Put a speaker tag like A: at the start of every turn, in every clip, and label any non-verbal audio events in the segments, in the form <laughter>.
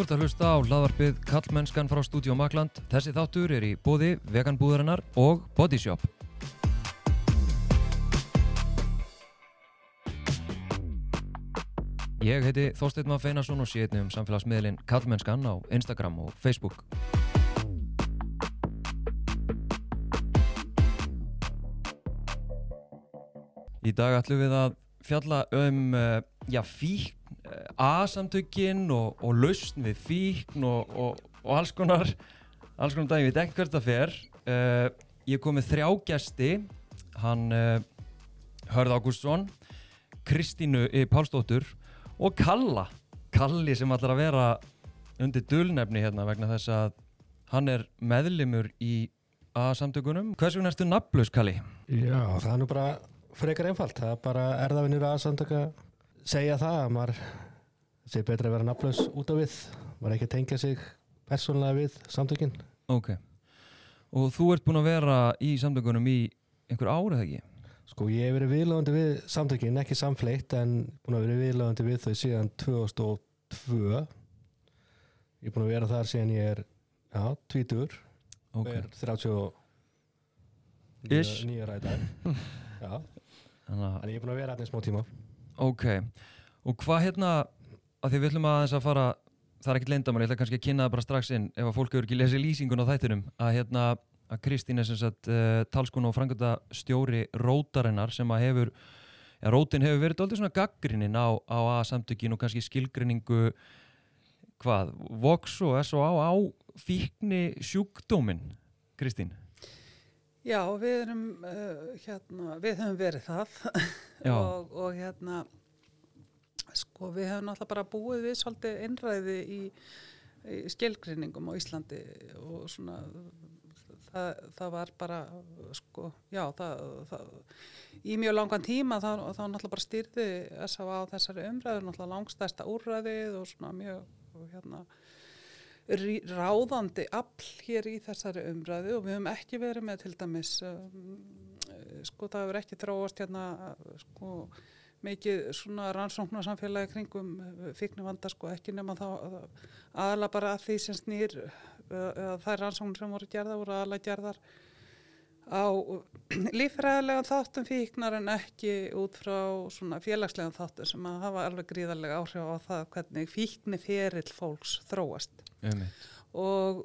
A: Þú ert að hlusta á hlaðvarpið Kallmennskan frá Stúdíó Makland. Þessi þáttur er í bóði veganbúðarinnar og Bodyshop. Ég heiti Þorsteinn Maður Feinarsson og sé einnig um samfélagsmiðlinn Kallmennskan á Instagram og Facebook. Í dag ætlum við að fjalla um uh, já, fíkn, uh, A-samtökin og, og lausn við fíkn og, og, og alls konar alls konar dag, ég veit ekki hvert það fer. Uh, ég kom með þrjá gæsti hann Hörð Ágústsson Kristínu I. Pálsdóttur og Kalla. Kalli sem ætlar að vera undir dulnefni hérna vegna þess að hann er meðlimur í A-samtökunum. Hvers vegna ertu nafnlaus Kalli?
B: Já, það er nú bara frekar einfalt, það er bara erðafinnir að samtöka segja það að maður sé betra að vera nafnlaus út af við maður ekki tengja sig persónlega við samtökin.
A: Ok, og þú ert búin að vera í samtökunum í einhver árið ekki?
B: Sko ég hef verið viðlöðandi við samtökin, ekki samfleitt en búin að vera viðlöðandi við þau síðan 2002 ég er búin að vera þar síðan ég er já, tvítur
A: Ok,
B: er 30
A: Ish.
B: nýja ræðar <laughs> já, en ég er búin að vera aðeins smá tíma
A: Ok, og hvað hérna, að því við ætlum að þess að fara, það er ekkert leyndamál, ég ætla kannski að kynna það bara strax inn ef að fólk hefur ekki lesið lýsingun á þættinum, að hérna, að Kristín er sem sagt uh, talskun og frangölda stjóri rótarinnar sem að hefur, ja, rótin hefur verið aldrei svona gaggrinnin á, á A-samtökin og kannski skilgrinningu, hvað, Vox og S.O.A. á fíkni sjúkdóminn, Kristín?
C: Já, við erum, uh, hérna, við höfum verið það <laughs> og, og hérna, sko, við höfum náttúrulega bara búið við svolítið einræði í, í skilgrinningum á Íslandi og svona, það, það var bara, sko, já, það, það, í mjög langan tíma þá, þá náttúrulega bara styrði S.A. á þessari umræðu, náttúrulega langstæsta úrræðið og svona mjög, hérna, ráðandi afl hér í þessari umræðu og við höfum ekki verið með til dæmis um, eh, sko það hefur ekki þróast hérna sko mikið svona rannsóknarsamfélagi kringum fíknivanda sko ekki nema þá aðalega bara að því sem snýr eða þær rannsóknir sem voru gerða voru aðalega gerðar á líffræðilegan þáttum fíknar en ekki út frá svona félagslegan þáttum sem að hafa alveg gríðarlega áhrif á það hvernig fíkni ferill fólks þróast. Og,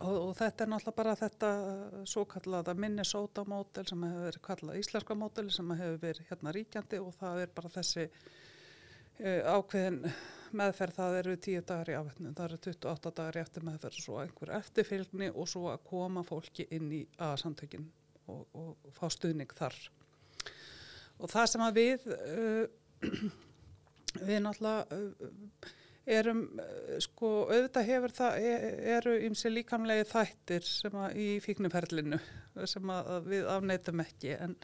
C: og, og þetta er náttúrulega bara þetta svo kallaða Minnesota mótel sem hefur verið kallað íslenska mótel sem hefur verið hérna ríkjandi og það er bara þessi uh, ákveðin meðferð það eru 10 dagar í afvetnum, það eru 28 dagar í eftir meðferð og svo einhver eftirfylgni og svo að koma fólki inn í aðsamtökin og, og fá stuðning þar. Og það sem að við uh, <clears throat> við náttúrulega uh, erum, uh, sko, auðvitað hefur það, e- eru ymsi líkamlegi þættir sem að í fíknuferlinu sem að við afneitum ekki en,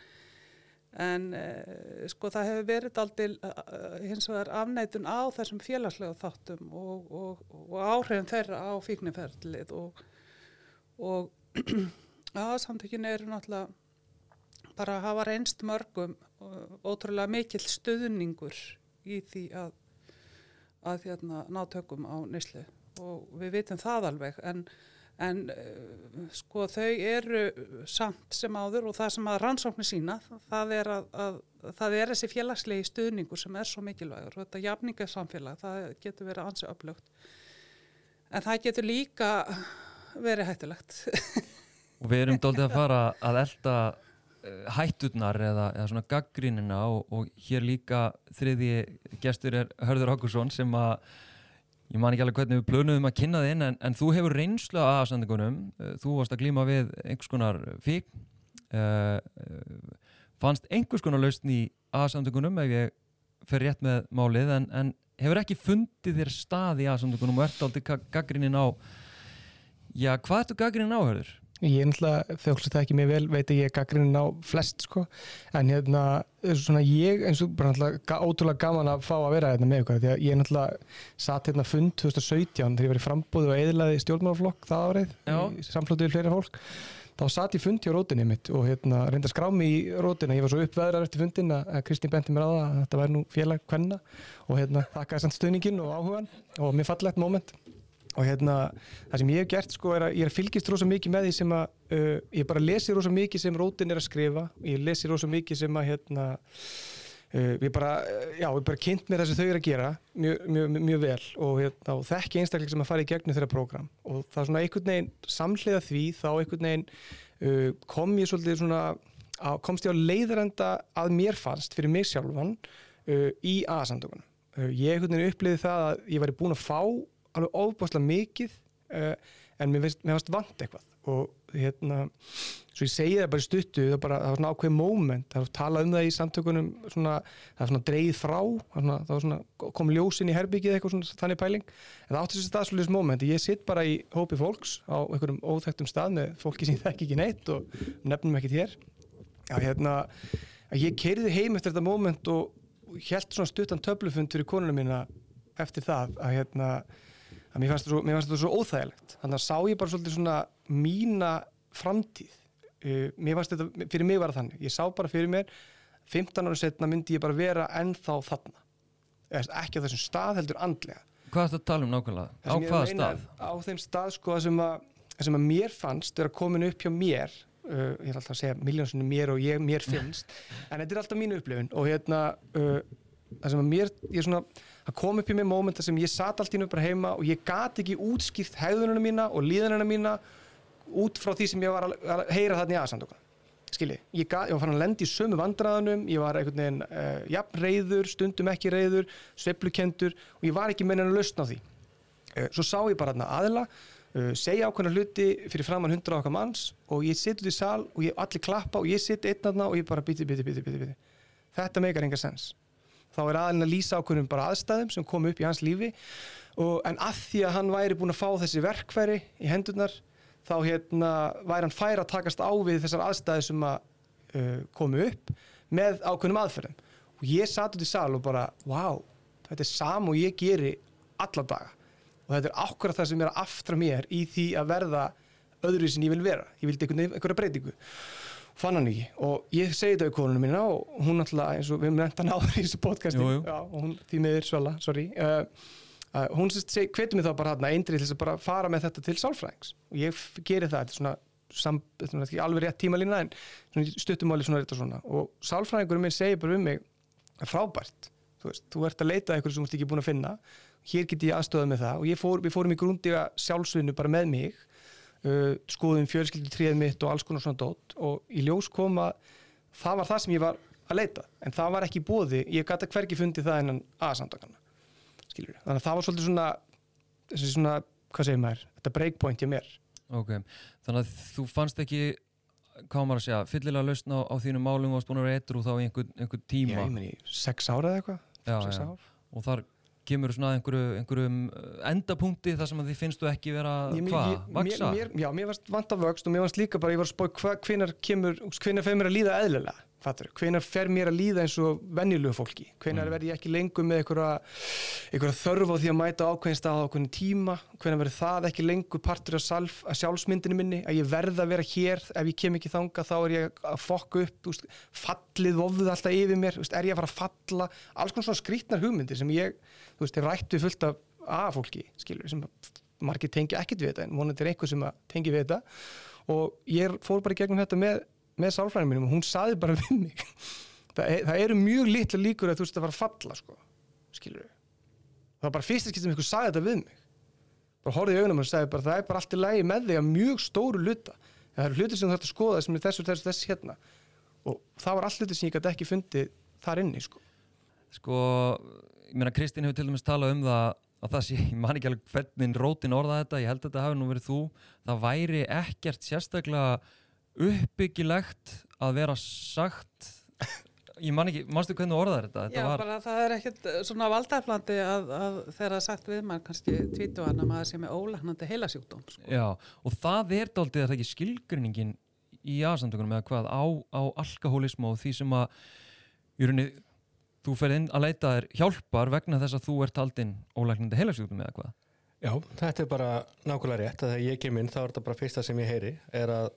C: en uh, sko það hefur verið aldrei uh, hins vegar afneitun á þessum félagslega þáttum og, og, og áhrifin þeirra á fíknuferlið og, og <clears throat> aðsamtökin eru náttúrulega bara að hafa reynst mörgum og ótrúlega mikill stuðningur í því að að hérna, ná tökum á neyslu. Og við vitum það alveg en, en uh, sko þau eru samt sem áður og það sem að rannsóknir sína það er að, að það er þessi félagslegi stuðningur sem er svo mikilvægur. Og þetta jafningasamfélag það getur verið ansi öflugt. En það getur líka verið hættulegt.
A: Og við erum dálítið að <laughs> fara að elda uh, hætturnar eða, eða svona gaggrínina og, og hér líka þriði gestur er Hörður Ákursson sem að ég man ekki alveg hvernig við plönuðum að kynna þinn en, en þú hefur reynslu að aðsendingunum þú varst að glíma við einhvers konar fík uh, fannst einhvers konar lausn í aðsendingunum ef ég fer rétt með málið en, en hefur ekki fundið þér stað í aðsendingunum og ert aldrei gaggrínin á já, hvað ertu gaggrínin á, Hörður?
D: Ég er náttúrulega, þegar það ekki mér vel, veit að ég er gaggrinn á flest, sko. En hérna, svona ég, eins og bara náttúrulega ga- ótrúlega gaman að fá að vera hérna með ykkur. Því að ég náttúrulega satt hérna fund 2017 þegar ég var í frambúðu og eðlaði stjórnmálaflokk það árið, samflótið við fleira fólk. þá satt ég fundi á rótinni mitt og hérna reynda að skrá mig í rótina ég var svo uppveðrar eftir fundin að Kristín benti mér það að þetta væri nú félag kvenna og hérna þakkaði samt stuðningin og áhugan og mér fallegt moment og hérna það sem ég hef gert sko er að ég er fylgist rosa mikið með því sem að uh, ég bara lesi rosa mikið sem rótin er að skrifa. Ég lesi rosa mikið sem að hérna Uh, við bara, já, við bara kynnt mér það sem þau eru að gera mjög, mjög, mjög vel. Og, hérna, og þekki einstaklega sem að fara í gegnum þeirra prógram. Og það er svona einhvern veginn samhliða því þá einhvern veginn uh, kom ég svolítið svona á, komst ég á leiðarenda að mér fannst fyrir mig sjálfan uh, í A-samtökunum. Uh, ég einhvern veginn uppliði það að ég væri búin að fá alveg ofbáslega mikið uh, en mér finnst, vant eitthvað. Og hérna svo ég segi það bara stuttu það, bara, það var svona ákveð moment. Það var talað um það í samtökunum svona, það var svona dreigð frá svona, það var svona kom ljósinn í herbyggið eitthvað svona þannig pæling. En það átti þessi staðsluðis moment. Ég sitt bara í hópi fólks á einhverjum óþægtum stað með fólki sem ég þekk ekki neitt og nefnum ekkert hér. Já hérna ég keiriði heim eftir þetta moment og held svona stuttan töflufund fyrir konuna mína eftir það að hérna að mér fannst þetta svo, óþægilegt. Þannig að sá ég bara svolítið svona mína framtíð. Uh, mér fannst þetta, fyrir mig var það þannig. Ég sá bara fyrir mér 15 ára setna myndi ég bara vera ennþá þarna. Eða, ekki á þessum stað heldur andlega.
A: Hvað er þetta að tala um nákvæmlega? Á hvaða stað?
D: er Á þeim stað sko það sem að, sem að mér fannst vera komin upp hjá mér uh, ég er alltaf að segja miljónsunni mér og ég mér finnst en þetta er alltaf mínu upplifun og hérna uh, það sem að mér, ég er svona að koma upp í mig mómenta sem ég satt allt í nú bara heima og ég gat ekki útskýrt hegðununa mína og líðununa mína út frá því sem ég var að, heyra þarna í aðsandokka skilji, ég, ég var fann að lendi í sömu vandræðanum, ég var einhvern veginn uh, jafn reyður, stundum ekki reyður sveiflukendur og ég var ekki meina að lausna því. Uh, svo sá ég bara þarna aðila uh, segja ákveðna hluti fyrir framann hundra okkar manns og ég sitt út í sal og ég allir klappa og ég sitt einn aðna og ég bara biti, biti, biti, biti. þetta meikar enga sens þá er aðilin að lýsa ákveðnum bara aðstæðum sem kom upp í hans lífi. Og, en að því að hann væri búin að fá þessi verkfæri í hendurnar þá hérna væri hann fær að takast á við þessar aðstæði sem að uh, komu upp með ákveðnum aðferðum. Og ég satt út í sal og bara wow, þetta er sam og ég geri alla daga. Og þetta er ákveðra það sem er aftra mér í því að verða öðru sem ég vil vera. Ég vildi einhverja breytingu fann hann ekki. Og ég segi þetta við konunum mína og hún alltaf eins og við nefnt hann áður í þessu podcasti.
A: Jú, jú.
D: Já, og hún því miður svala, sorry. Uh, uh, hún hvetur mig þá bara hann eindrið til þess að bara fara með þetta til sálfræðings. Og ég f- geri það, þetta er svona, sam, er ekki alveg rétt tímalína en svona stuttumáli svona þetta svona. Og sálfræðingurum minn segir bara um mig frábært, þú veist, þú ert að leita að eitthvað sem þú ert ekki búin að finna. Hér get ég aðstöða með það. Og ég fór, við fórum í grúndiga sjálfsvinnu bara með mig uh, skoðum fjölskyldu tríð mitt og alls konar svona dót og í ljós kom að það var það sem ég var að leita. En það var ekki bóði, ég gæti hvergi fundið það innan skilur þannig að það var svolítið svona þessi svona, hvað segir maður, þetta breakpoint hjá mér.
A: Ok, þannig að þú fannst ekki hvað maður að segja, fyllilega lausn á, á þínu málum og varst búin að vera eitru þá í einhver, einhver
D: Já,
A: tíma?
D: ég meni, sex ára eða eitthvað.
A: Já, já. og þar kemur svona að einhverju, einhverjum uh, endapunkti þar sem að þið finnst þú ekki vera hvað, vaksa?
D: Mér, mér, já, mér varst vant af vöxt og mér varst líka bara, ég var að spói hvenar kemur, hvenar fer mér að líða eðlilega fattur, hvenar fer mér að líða eins og venjulegu fólki, hvenar
A: Mm.
D: verð ég ekki lengur með einhverja, þörf á því að mæta ákveðin stað á ákveðin tíma? Hvenar verður það ekki lengur partur af, salf, af sjálfsmyndinu minni, að ég verð að vera hér ef ég kem ekki þanga, þá er ég að fokka upp, úst, fallið vofðu alltaf yfir mér, úst, er ég að fara að falla? Alls konar svona skrítnar hugmyndir sem ég þú veist, hef rætt við fullt af A-fólki skilur, sem margir tengja ekkert við þetta en vonandi er einhver sem að tengi við þetta. Og ég fór bara gegnum þetta með, með sálfræðinu mínum og hún saði bara við mig. Það, er, það eru mjög litla líkur að þú veist að fara að falla sko, skilur það var bara fyrst skiptum einhver saði þetta við mig. Bara horfði í augunum og sagði bara það er bara allt í lægi með þig að mjög stóru luta það eru hluti sem þú þarf að skoða sem er þessu, þessu, þessu hérna. Og það var allt hluti sem ég gæti ekki fundið þar inni sko.
A: Sko, ég meina Kristín hefur til dæmis talað um það að það sé, ég man ekki alveg hvernig rótin orða þetta, ég held að þetta hafi nú verið þú. Það væri ekkert sérstaklega uppbyggilegt að vera sagt ég man ekki, manstu hvernig þú orðaðir þetta? þetta
C: Já,
A: var,
C: bara það er ekkert svona valdaflandi að, að er sagt við maður kannski tvítu hann að maður sé með ólæknandi heilasjúkdóm. Sko.
A: Já, og það er daldið að það ekki skilgrinningin í aðsamtökunum eða hvað á, á alkoholismu og því sem að í rauninni, þú ferð inn að leita þér hjálpar vegna þess að þú ert haldinn ólæknandi heilasjúkdum eða hvað
B: Já, þetta er bara nákvæmlega rétt að þegar ég kem inn þá er þetta bara fyrsta sem ég heyri er að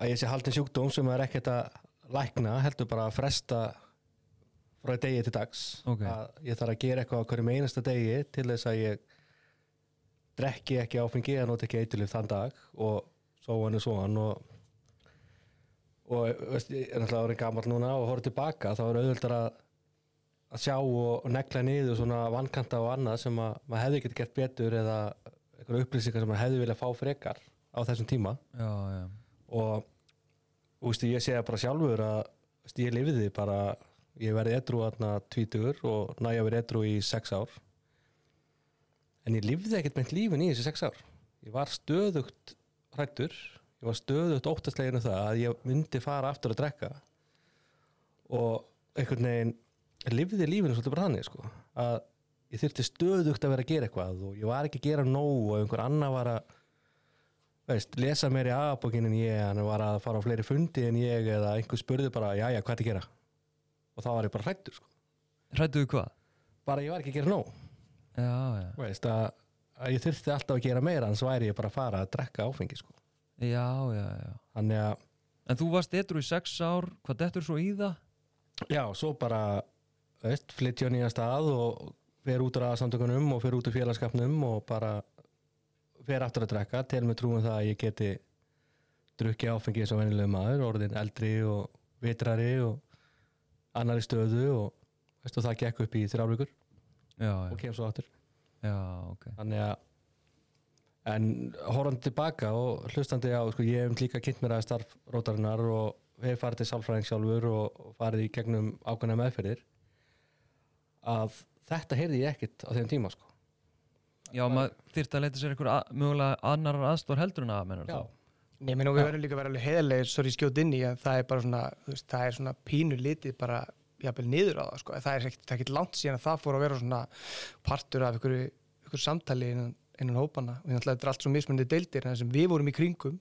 B: að ég sé haldin sjúkdóm sem er ekkert að lækna heldur bara að fresta frá degi til dags.
A: Ok.
B: að ég þarf að gera eitthvað á hverjum einasta degi til þess að ég drekki ekki áfengi eða noti ekki eitilif þann dag og svo hann og svo hann og og ég er náttúrulega orðin gammal núna og horfði tilbaka þá er auðvöldar að að sjá og, negla niður svona vankanta og annað sem að maður hefði getið gert betur eða einhverja upplýsingar sem maður hefði viljað fá frekar á þessum tíma.
A: Já, já,
B: og veist, ég það bara sjálfur að veist, ég lifiði bara ég verði edru aðna tvítugur og næja verið edru í sex ár. En ég lifði ekkert meint lífin í þessi sex ár. Ég var stöðugt hrættur ég var stöðugt óttastleginu það að ég myndi fara aftur að drekka. Og einhvern veginn lifði lífinu svolítið bara þannig sko, að ég þyrfti stöðugt að vera að gera eitthvað og ég var ekki að gera nóg og einhver annar var að veist, lesa meir í aðbókin en ég hann var að fara á fleiri fundi en ég eða einhver spurði bara, já já, hvað er að gera og þá var ég bara hrættur sko.
A: hrættuðu hvað?
B: bara ég var ekki að gera nóg
A: já, já,
B: veist, að, að ég þurfti alltaf að gera meira annars væri ég bara að fara að drekka áfengi sko.
A: já, já, já
B: þannig að,
A: en þú varst etru í sex ár hvað dettur svo í það?
B: já, svo bara á nýja stað og fer út úr aðsamtökunum og fer út úr félagskapnum og bara fer aftur að drekka. Til með trúum það að ég geti drukki áfengi eins og venilegu maður orðin eldri og vitrari og annari stöðu og, veist, og það gekk upp í þrjárvíkur
A: já,
B: og kem svo aftur.
A: Já, ok.
B: Þannig að en horfandi tilbaka og hlustandi á sko, ég hef líka kynnt mér að starf rótarinnar og hef farið til sálfræðing sjálfur og, farið í gegnum ákveðna meðferðir að þetta heyrði ég ekkit á þeim tíma sko.
A: Já, maður þyrfti að leita sér einhver að, mögulega annar aðstór heldur en að mennur
B: Já,
D: Nei, menn og við verðum líka að vera alveg heiðarlegir sorry skjót inn í að það er bara svona þú veist, það er svona pínu litið bara jafnvel niður á það sko. það er ekkert, er ekkert langt síðan að það fór að vera svona partur af ykkur, ykkur samtali innan, innan hópana og náttúrulega þetta er allt svo mismunandi deildir en það sem við vorum í kringum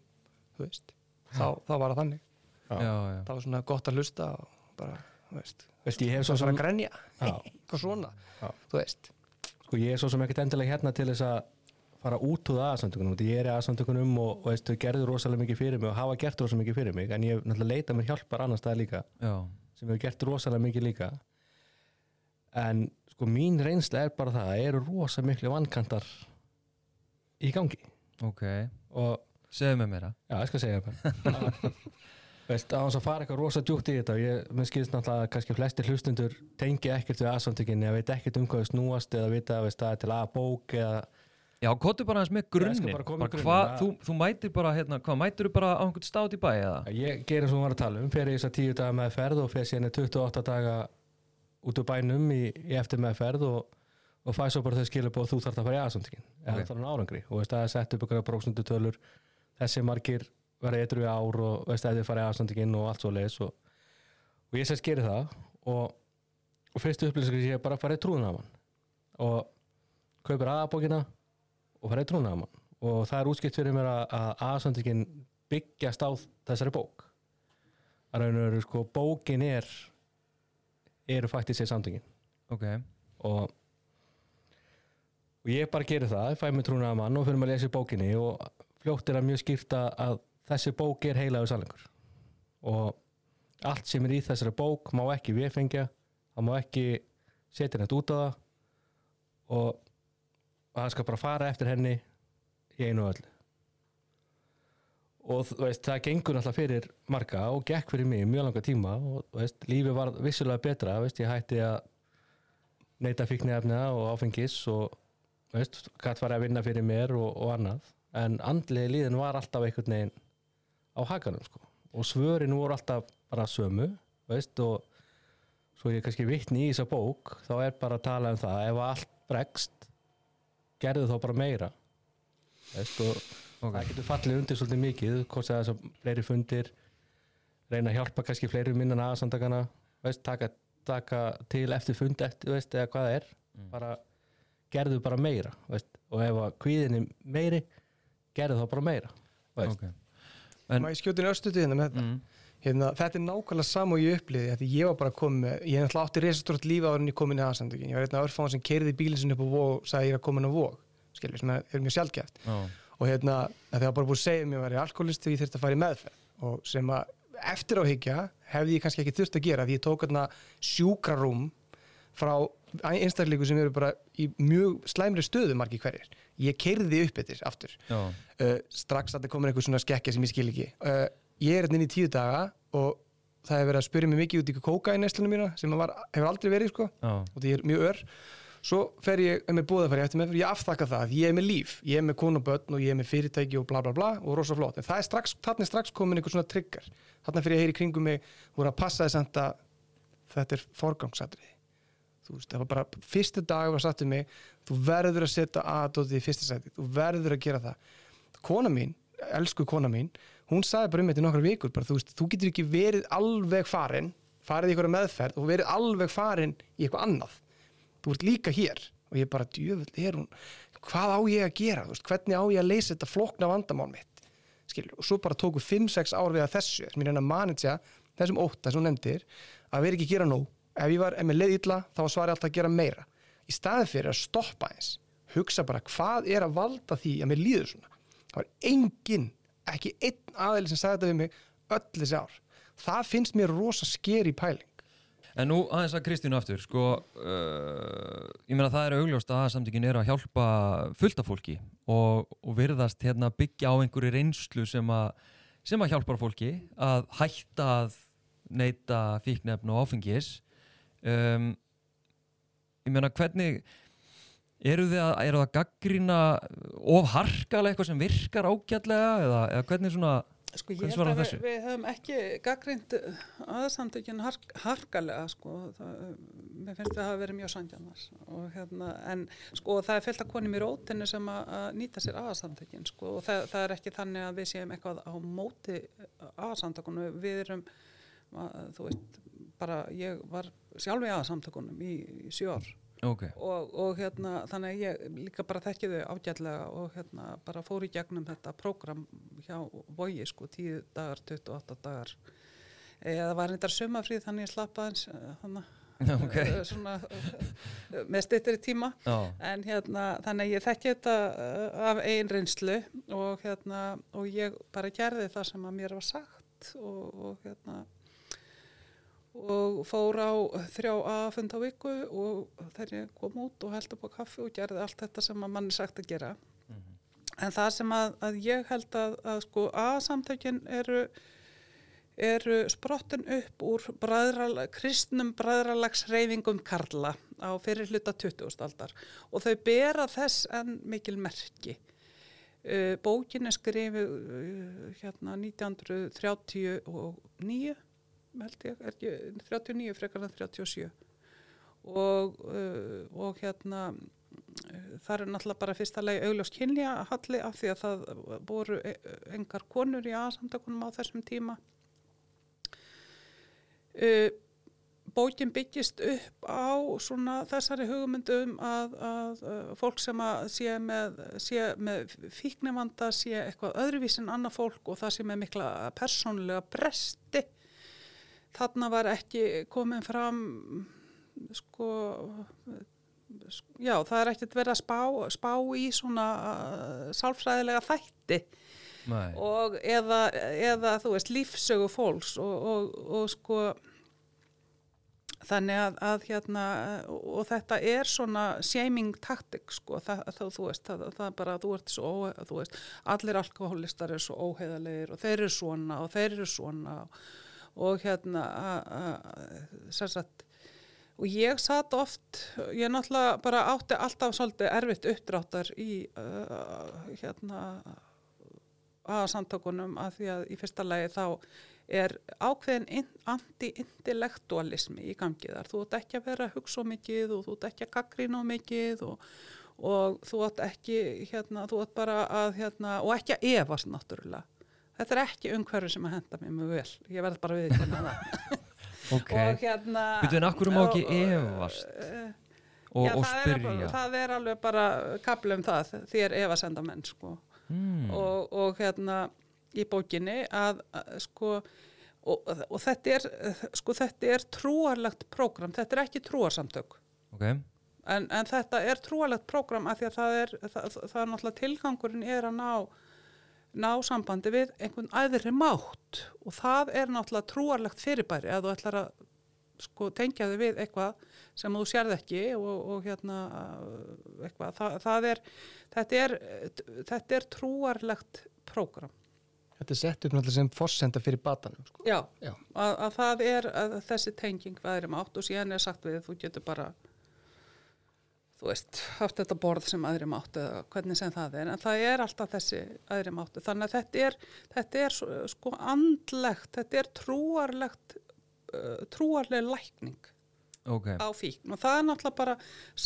D: þú veist, þá, þá var það þannig.
B: Já.
A: já,
D: það var svona gott að hlusta og bara, þú veist
B: veist, ég hef
D: svo
B: svo
D: svona
B: sem
D: að grenja,
B: Já. <laughs>
D: eitthvað svona
B: Já.
D: þú veist,
B: sko, ég er svo sem ekkert endilega hérna til þess að fara út úr aðsamtökunum ég er í aðsamtökunum og, og veist, þau gerðu rosalega mikið fyrir mig og hafa gert rosalega mikið fyrir mig en ég náttúrulega leitað mér hjálpar annars staðar líka
A: já,
B: sem hefur gert rosalega mikið líka. En sko mín reynsla er bara það að það eru rosa miklu vankantar í gangi.
A: Ok.
B: Og
A: segðu mér meira.
B: Já, ég skal segja það <laughs> <laughs> veist, á þess að fara eitthvað rosa djúkt í þetta og ég, mér skilst náttúrulega að kannski flestir hlustundur tengi ekkert við aðsamtökinni eða veit ekkert um hvað þau snúast eða vita veist, það er til að bók eða
A: já, kóttu bara hans með
B: skal
A: grunnin
B: bara
A: bara
B: grunninn,
A: hvað,
B: að-
A: þú, þú mætir bara hérna, hvað, mætir þú bara á einhvern stát í bæ eða?
B: ég ger eins og hún var að tala um í þess að tíu daga með ferð og fer síðan í 28 daga út úr bænum í, í eftir með ferð og, og fæ svo bara þau skilur búið þú þarf að fara í aðsamtökin eða
A: Ok.
B: það er árangri. Og veist, það er sett upp ykkur bróksundu tölur þessi margir verða eitthvað í ár og veist að þið fara í aðsamtökin og allt svo leis og, og ég sérst gerir það og, og fyrstu upplýsingar ég bara fara í trúnamann og kaupir aðabókina og fara í trúnamann og það er útskipt fyrir mér að, að aðsamtökin byggjast á þessari bók. Að raun og veru sko bókin er eru faktisk sér samtökin
A: ok,
B: og og ég bara gerir það, fæ mig trúnaða mann og fyrir mig að lesa í bókinni og fljótt er að mjög skýrt að- að þessi bók er heilagur sannleikur. Og allt sem er í þessari bók má ekki viðfengja það má ekki setja neitt út á það og það skal bara fara eftir henni í einu og öllu. Og veist, það gengur náttúrulega fyrir marga og gekk fyrir mig mjög langa tíma og veist, lífið var vissulega betra veist, ég hætti að neyta fíknefna og áfengis og gætt var að vinna fyrir mér og, og annað, en andlega líðin var alltaf einhvern veginn á hakanum sko. og svörin voru alltaf bara sömu, veist, og svo ég kannski vitni í þessa bók þá er bara að tala um það ef allt bregst gerðu þá bara meira veist, og
A: ok
B: það getur fallið undir svolítið mikið hvort það er þess að fleiri fundir reyna að hjálpa kannski fleiri minnan aðsandakana taka, taka til eftir fund eftir, veist, eða hvað það er
A: Mm.
B: bara gerðu bara meira veist, og ef að kvíðin er meiri gerðu þá bara meira veist.
A: ok En-
D: maður skjóti östuði hérna með þetta?
A: Mm.
D: hérna, þetta er nákvæmlega sama og ég upplýði því ég var bara komið með, ég náttúrulega átti resastort lífi áður en ég kom inn í aðsendingin, ég var einn af örfáðan sem keiriði bílinn sinni upp á vóg og sagði ég er að koma inn á vóg skilur, sem er mjög sjálfgæft
A: já,
D: og hérna, að það var bara búið að segja mér að ég var alkoholisti og ég þurfti að fara í meðferð. Og sem að eftir á higgja hefði ég kannski ekki þurft að gera því ég tók hérna sjúkrarúm frá einstakleiku sem eru bara í mjög slæmri stöðu margi hverjir. Ég keirði upp eftir aftur. Uh, strax að það komur einhver svona skekkja sem ég skil ekki. Uh, ég er hérna inn í tíu daga og það hefur verið að spyrja mig mikið út í kóka í neslunum mína sem var, hefur aldrei verið sko.
A: Já,
D: og ég er mjög ör. Svo fer ég með búðafæri eftir með ég afþakka það, ég er með líf, ég er með konu og börn og ég er með fyrirtæki og bla bla bla og rosa flott, en það er strax, þarna er strax komin einhver svona trigger, þarna fyrir ég að heyri kringum mig voru að passa þess að þetta er forgangsatriði þú veist, það var bara, fyrsta dag var satt um mig, þú verður að setja aðdótið í fyrsta sæti, þú verður að gera það. Kona mín, elsku kona mín hún sagði bara um þetta í nokkra vikur bara, þú veist, þú getur ekki verið alveg farin farið í einhverja meðferð og verið alveg farin í eitthvað annað. Þú ert líka hér og ég bara, djöfull er hún hvað á ég að gera, veist, hvernig á ég að leysa þetta flokna vandamál mitt? Skilur, og svo bara tóku 5-6 ár við að þessu sem ég reyna að manitja þessum sem hún nefndir, að vera ekki að gera nóg ef ég var, ef mér leið illa, þá var svari alltaf að gera meira. Í staði fyrir að stoppa eins hugsa bara hvað er að valda því að mér líður svona? Það var engin, ekki einn aðeins sem sagði þetta við mig öll þessi ár. Það finnst mér rosa skeri pæling.
A: En nú aðeins að Kristínu aftur, sko, uh, ég meina það er augljóst að samtökin eru að hjálpa fullta fólki og, og virðast hérna byggja á einhverju reynslu sem að, sem að hjálpar fólki að hætta að neyta fíknefn og áfengis. Um, ég meina hvernig, eru þið að, eru það að gaggrina of harkalega eitthvað sem virkar ágætlega eða, eða hvernig svona,
C: Sko ég held að við, við höfum ekki gaggrind aðsamtökin hark, harkalega sko, það, mér finnst við að verið mjög sangjarnar og hérna, en sko það er fyllt að konum í rótinu sem að, að nýta sér aðsamtökin sko og það, það er ekki þannig að við séum eitthvað á móti aðsamtökunum, við erum, þú veist, bara ég var sjálf í aðsamtökunum í, í sjö ár.
A: Ok,
C: og, og hérna þannig að ég líka bara þekki þau ágætlega og hérna bara fór í gegnum þetta prógram hjá Vogi sko 10 dagar, 28 dagar. Eða var þetta sumafríð þannig ég slapp aðeins eh, þannig <laughs>
A: ok,
C: svona eh, með styttri tíma.
A: Já,
C: en hérna þannig að ég þekki þetta eh, af eigin reynslu og hérna og ég bara gerði það sem að mér var sagt og, og hérna og fór á þrjá aðfund á viku og þegar ég kom út og held upp á kaffi og gerði allt þetta sem að mann er sagt að gera en það sem að, að ég held að, að sko aðsamtökin eru eru sprottin upp úr bræðral, kristnum bræðralagsreyfingum Karla á fyrir hluta 20. aldar og þau bera þess en mikil merki. Uh, bókin er skrifið uh, hérna 1939 held ég, er ekki 39 frekar en 37 og, uh, og hérna uh, það er náttúrulega bara fyrsta lagi augljós kynlja halli af því að það voru e- engar konur í aðsamtakunum á þessum tíma. Uh, bókin byggist upp á svona þessari hugmyndum að, að, að fólk sem að sé með, með fíknivanda sé eitthvað öðruvísin annað fólk og það sé með mikla persónulega bresti þarna var ekki komin fram sko já það er ekkert verið að spá, spá í svona uh, sálfræðilega þætti.
A: Nei,
C: og eða, eða þú veist lífsögu fólks og, og, og sko þannig að, að hérna og þetta er svona shaming taktik sko það, það, þú veist, það, það er bara þú ert svo, ó- þú veist, allir alkoholistar eru svo óheðalegir og þeir eru svona og þeir eru svona og, og hérna a- a- sem sagt og ég satt oft, ég náttúrulega bara átti alltaf svolítið erfitt uppdráttar í uh, hérna að samtökunum að því að í fyrsta lagi þá er ákveðin in- anti-intellektualismi í gangi þar. Þú ert ekki að vera að hugsa mikið og þú ert ekki að gaggrina of mikið og, og þú ert ekki, hérna, þú ert bara að, hérna, og ekki að efast náttúrulega. Þetta er ekki umhverfi sem að henda mér mjög vel. Ég verð bara við það. <laughs>
A: ok
C: hérna...
A: Býtu, en hverju má ekki efast?
C: eh,
A: og,
C: Já,
A: og
C: það er,
A: spyrja
C: það er alveg bara kaplu um það, þér efasenda menn, sko
A: mm.
C: og, og hérna í bókinni að, að sko og, og þetta er sko þetta er trúarlegt prógram, þetta er ekki trúarsamtök
A: ok,
C: en, en þetta er trúarlegt prógram af því að það er það, það er náttúrulega tilgangurinn er að ná ná sambandi við einhvern aðri mátt og það er náttúrulega trúarlegt fyrirbæri að þú ætlar að sko, tengja þig við eitthvað sem þú sérð ekki og, og hérna eitthvað, það, það er, þetta er þetta er trúarlegt prógram.
D: Þetta er sett upp náttúrulega sem forsenda fyrir batanum sko.
C: Já,
D: Já.
C: Að, að það er að þessi tenging aðri mátt og síðan er sagt við þú getur bara þú veist, haft þetta borð sem aðri mátt eða hvernig sem það er, en það er alltaf þessi aðri máttu, þannig að þetta er þetta er sko andlegt þetta er trúarlegt uh, trúarleg lækning
A: ok,
C: á fíkn. Og það er náttúrulega bara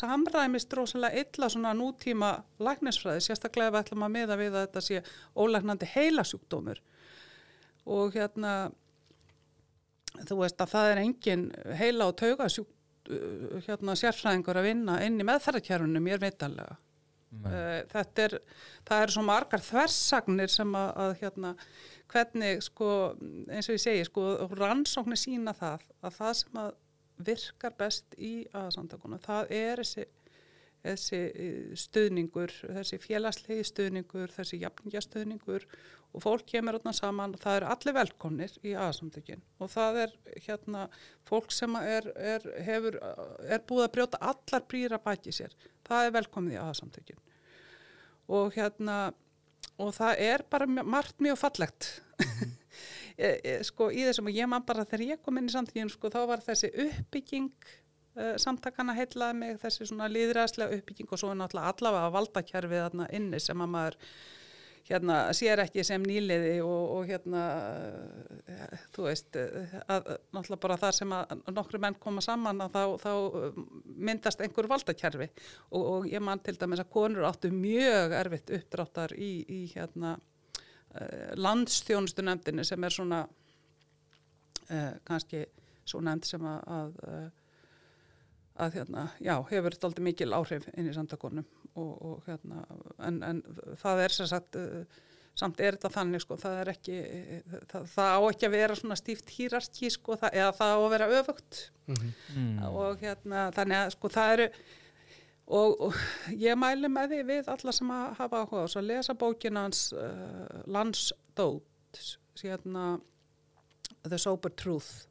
C: samræmist rosalega illa svona nútíma læknisfræði, sérstaklega ef við ætlum að miða við að þetta sé ólæknandi heilasjúkdómur. Og hérna þú veist að það er engin heila og taugasjúk uh, hérna sérfræðingur að vinna inn í meðferðarkjærunum mér veitanlega
A: Nei.
C: Uh, þetta er, það eru svo margar þversagnir sem að, að hérna, hvernig sko, eins og ég segi sko, rannsóknir sína það að það sem að virkar best í aðsamtakuna, það er þessi, þessi eh, stuðningur, þessi félagslegi stuðningur, þessi jafningastöðningur og fólk kemur þarna saman og það eru allir velkomnir í aðsamtökin og það er hérna fólk sem er, er, hefur, er búið að brjóta allar brýra baki sér, það er velkomið í aðsamtökin og hérna og það er bara margt mjög fallegt. <laughs> E, sko í þessum og ég man bara þegar ég kom inn í samtökin sko þá var þessi uppbygging samtakana heilaði mig þessi svona líðræðslega uppbygging og svo er náttúrulega allavega valdakerfið þarna inni sem að maður hérna sér ekki sem nýliði og, og hérna uh, þú veist uh, að, náttúrulega bara þar sem að nokkru menn koma saman að þá, þá myndast einhver valdakerfi. Og, og ég man til dæmis að konur áttu mjög erfitt uppdráttar í, í hérna landstjónustu nefndinni sem er svona uh, kannski svo nefnd sem að, að, að hérna, já, hefur þetta aldrei mikil áhrif inn í samtakonum og, og hérna, en, en það er sem sagt, uh, samt er þetta þannig sko, það er ekki, það, það á ekki að vera svona stíft hýrarki sko, það, eða það á að vera öfugt.
A: Mm.
C: og hérna, þannig að sko það eru og, og ég mæli með því við alla sem að hafa áhuga á þess að lesa bókina hans uh, Landsdót hérna The Sober Truth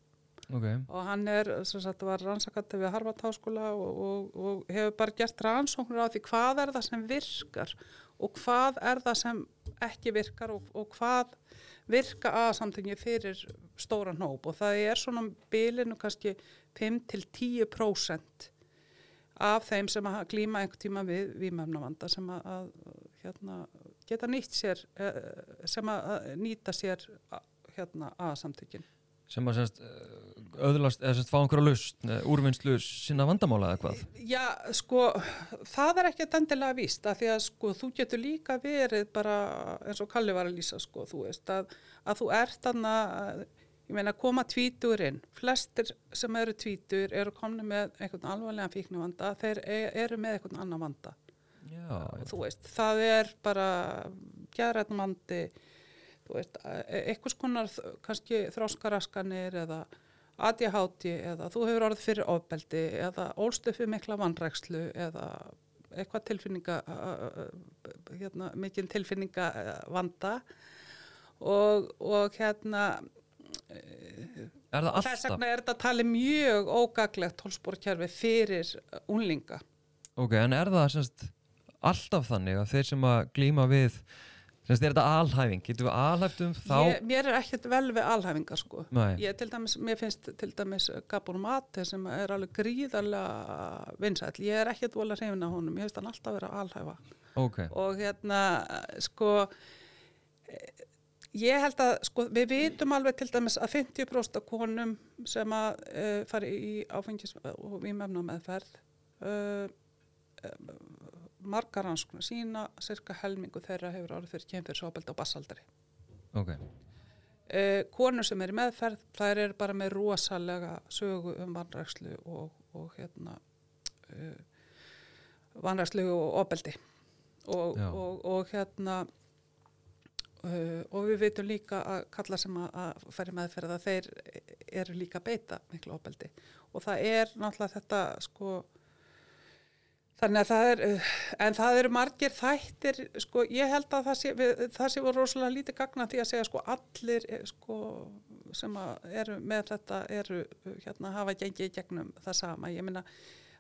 A: ok,
C: og hann er, sem sagt, var rannsakandi við Harvard Háskóla og, og, og hefur bara gert rannsóknir á því hvað er það sem virkar og hvað er það sem ekki virkar og, og hvað virka aðsamtingi fyrir stóran hóp. Og það er svona bilinu kannski 5-10% af þeim sem að glíma einhver tíma við vímefnavanda sem að, að hérna, geta nýtt sér eh, sem að að nýta sér að, hérna, aðsamtökin
A: sem að semst öðlast, eða semst fá einhverja lust, úrvinnslu sinna vandamála eða hvað
C: Já, sko, það er ekkert endilega víst að því að sko, þú getur líka verið bara eins og Kalli var að lýsa, sko, þú veist, að, að þú ert þarna, ég meina, koma tvítur inn. Flestir sem eru tvítur eru komni með einhvern alvarlegan fíknuvanda, þeir e- eru með einhvern annan vanda.
A: já,
C: þú veist, það er bara þú veist, e- einhvers konar kannski þróskaraskanir eða ADHD eða þú hefur orðið fyrir ofbeldi eða ólst upp við mikla vanrækslu eða eitthvað tilfinninga hérna, mikinn tilfinninga vanda. Og, og hérna þess vegna er þetta talið mjög ógaglegt tólsporkerfi fyrir unglinga.
A: Ok, en er það semst alltaf þannig að þeir sem að glíma við semst er þetta alhæfing, getur við alhæft um þá?
C: Ég, mér er ekkert vel við alhæfingar sko. Ég dæmis, mér finnst til dæmis Gabor Mate sem er alveg gríðarlega vinsæll, ég er ekkert vola hrifin af honum, ég finnst hann alltaf vera að alhæfa.
A: Ok,
C: og hérna sko eh, ég held að sko við vitum alveg til dæmis að 50% af konum sem að uh, fari í áfengis og vímefna meðferð uh, margar rannsóknar sína cirka helmingu þeirra hefur árið fyrir kemfyrsofbeldi á bassaldri
A: ok.
C: Uh, konur sem er í meðferð þær eru bara með rosalega sögu um vanrækslu og, og hérna uh, vanrækslu og ofbeldi. Og, og, og hérna uh, og við veitum líka að kalla sem að, að færi meðferð að þeir eru líka beita miklu ofbeldi. Og það er náttúrulega þetta sko Þannig að það er, uh, en það eru margir þættir, sko, ég held að það sé, við, það sé voru rosalega lítið gagna því að segja, sko, allir, eh, sko, sem eru með þetta, eru, uh, hérna, hafa gengið í gegnum það sama. Ég meina,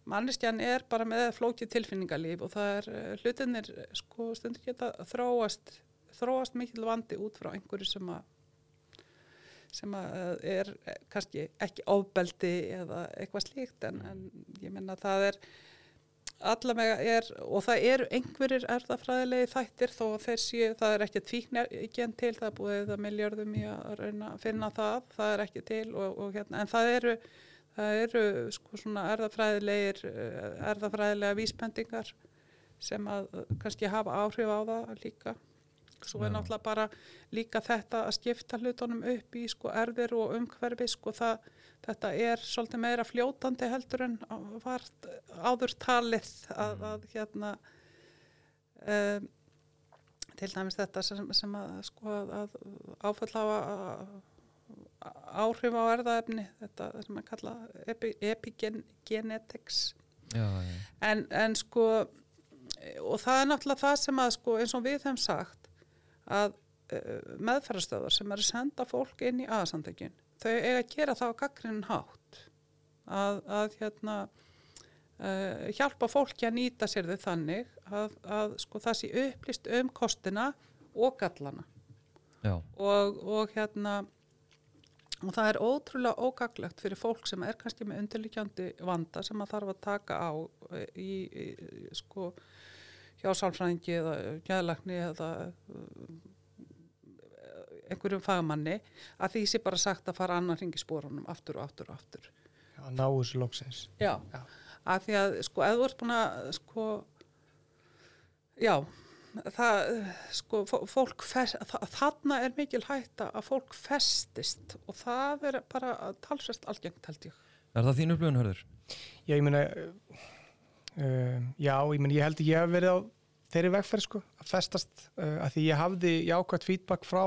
C: manneskjan er bara með flókið tilfinningalíf og það er, uh, hlutinir, sko, stundur geta þróast, þróast mikil vandi út frá einhverju sem að, sem að uh, er eh, kannski ekki ofbeldi eða eitthvað slíkt, en, en ég meina, það er, allavega er, og það eru einhverjir erðafræðilegi þættir þó að séu, það er ekki tvíknargen til, það er búið það miljörðum í að finna það, það er ekki til og, og hérna, en það eru, það eru sko svona erðafræðilegir, erðafræðilega vísbendingar sem að kannski hafa áhrif á það líka. Svo er náttúrulega bara líka þetta að skipta hlutunum upp í sko erfir og umhverfi sko það, þetta er svolítið meira fljótandi heldur en var áður talið að, að hérna um, til dæmis þetta sem, sem að sko að áföll hafa áhrif á erðaefni þetta sem að kalla epi, epigenetics
A: já, já.
C: en, en sko og það er náttúrulega það sem að sko eins og við þeim sagt að uh, meðferðarstöðar sem eru senda fólk inn í aðsandökin þau eiga að gera það á gaggrinin hátt að, að hérna uh, hjálpa fólki að nýta sér þau þannig að, að sko það sé upplýst um kostina og gallana. Og, og hérna og það er ótrúlega ógaglegt fyrir fólk sem er kannski með undirlíkjandi vanda sem að þarf að taka á eh, í, í sko hjá sálfræðingi eða gæðlagni eða einhverjum fagmanni að því sé bara sagt að fara annar hringi spórunum aftur og aftur og aftur
D: að ná þessu loksins
C: já,
D: Já.
C: að því að sko eða ert búin að sko já það sko fó- fólk fest, það, þarna er mikil hætta að fólk festist og það er bara talsvert algengt held ég
A: Er það þín upplifun, Hörður?
D: Já, ég meina uh, uh, já, ég meina ég held að ég hef verið á þeirri vegferð sko, að festast uh, að því ég hafði jákvæmt feedback frá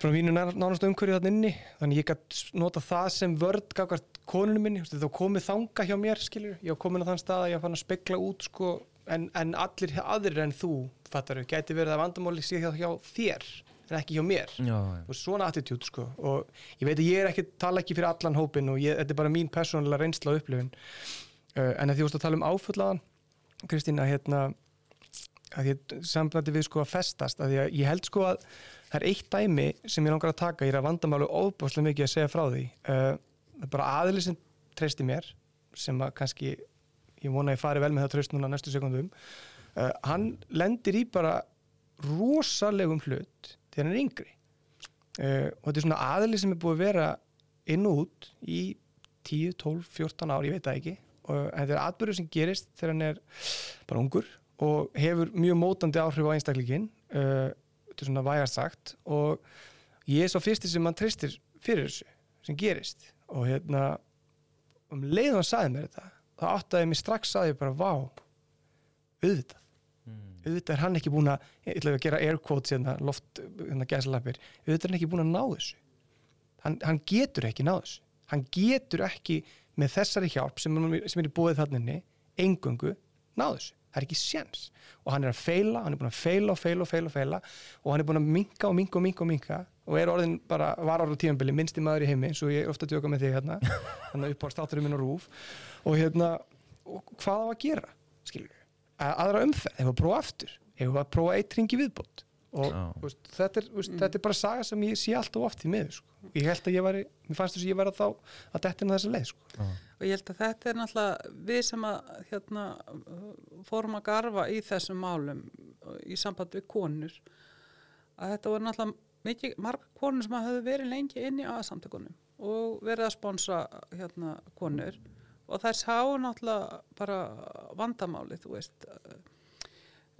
D: frá mínu nánast umhverju þarna inni, þannig ég gætt nota það sem vörd gagvart konunum minni, þú veist, þá komið þanga hjá mér, skilur, ég var komin á þann stað að ég fann að spekla út sko, en, en allir aðrir en þú, fattar gæti verið að vandamáli sé hjá, hjá þér en ekki hjá mér.
A: Já,
D: og svona attitút sko. Og ég veit að ég er ekki, tala ekki fyrir allan hópin og ég, þetta er bara mín persónulega reynsla og upplifun. Uh, en að því að tala um áfullaðan Kristína, hérna að ég sambandi við sko að festast að ég, ég held sko að það er eitt dæmi sem ég langar að taka, ég er að vandamálu óbúslega mikið að segja frá því. Uh, það er bara aðli sem treysti mér sem að kannski ég vona að ég fari vel með það treyst núna næstu sekundum uh, hann lendir í bara rosalegum hlut þegar hann er yngri. Uh, og þetta er svona aðli sem er búið að vera inn og út í 10, 12, 14 ár, ég veit það ekki. Og en þetta er atbyrður sem gerist þegar hann er bara ungur og hefur mjög mótandi áhrif á einstaklingin uh, þetta er svona vægast sagt og ég er svo fyrsti sem mann treystir fyrir þessu sem gerist. Og hérna um leið og hann sagði mér þetta þá áttaði mig strax að ég bara vá auðvitað.
A: Mm.
D: auðvitað er hann ekki búin að ég ætla að gera air quotes hérna, loft hérna gæslappir, auðvitað er hann ekki búin að ná þessu. Hann, hann getur ekki ná þessu. Hann getur ekki með þessari hjálp sem, sem er í búið þannig engöngu ná þessu það er ekki séns. Og hann er að feila, hann er búin að feila og feila og feila og feila og hann er búin að minka og minka og minka og minka og er orðin bara varar á tímanbili minnsti maður í heimi, svo ég er ofta að djóka með þig hérna. <laughs> Þannig upp á státurum minn og rúf og hérna, og hvað á að gera skilur að aðra umferð, ef að prófa aftur ef að prófa eitt ringi viðbót og veist, þetta, er, veist, þetta er bara saga sem ég sé alltaf oft í miður sko. ég held að ég væri, mér fannst þess að ég væri þá að detta inn á þessa leið sko.
C: og ég held að þetta er náttúrulega við sem að hérna, fórum að garfa í þessum málum í samband við konur að þetta voru náttúrulega mikið, marga konur sem hafði verið lengi inn í aðsamtökunum og verið að sponsa hérna, konur og þær sáu náttúrulega bara vandamáli þú veist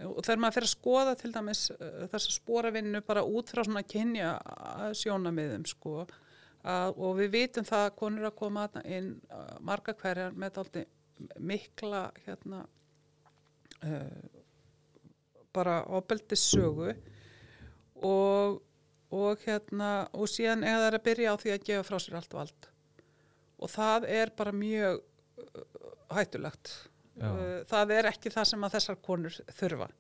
C: og þegar maður fyrir að skoða til dæmis uh, þessa spóravinnu bara út frá svona kynja sjónamiðum sko að, og við vitum það að konur að koma inn uh, marga hverjar með daldi mikla hérna uh, bara opeldi sögu og, og hérna og síðan eða það er að byrja á því að gefa frá sér allt vald. Og það er bara mjög hættulegt
A: Já.
C: Uh, það er ekki það sem að þessar konur þurfa.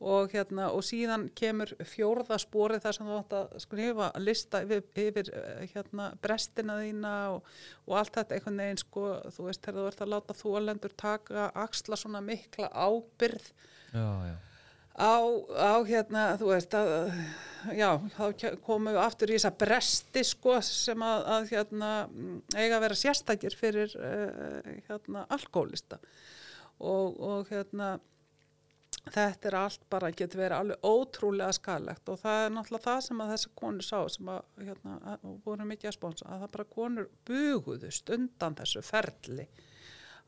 C: Og, hérna, og síðan kemur fjórða spórið þar sem þú átt að skrifa lista yfir, yfir uh, hérna, brestina þína og, og allt þetta einhvern veginn sko, þú veist, þegar þú ert að láta þólendur taka axla svona mikla ábyrð
A: já, já,
C: á, á hérna, þú veist að, já, þá komum við aftur í þessa bresti sko sem að, að hérna eiga að vera sérstakir fyrir uh, hérna alkoholista og, og hérna þetta er allt bara getur verið alveg ótrúlega skalegt og það er náttúrulega það sem að þessar konur sá sem að hérna, voru mikið að sponsa að það bara konur buguðust undan þessu ferli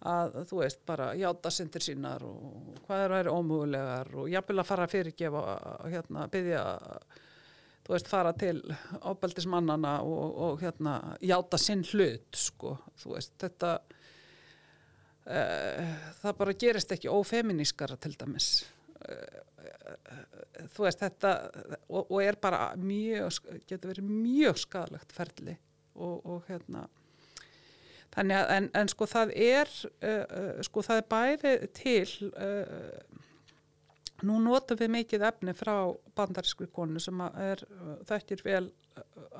C: að þú veist bara játa syndir sínar og hvað er að vera ómögulegar og jafnvel að fara að fyrirgefa hérna byggja þú veist fara til ábeldismannana og, og hérna játa sinn hlut sko þú veist þetta uh, það bara gerist ekki ófeminískara til dæmis. Uh, þú veist þetta og, og er bara mjög getur verið mjög skadalegt ferli og, og hérna Þannig að, en, en sko það er, uh, sko það er bæði til, uh, nú notum við mikið efni frá bandarískri konu sem er, þekkir vel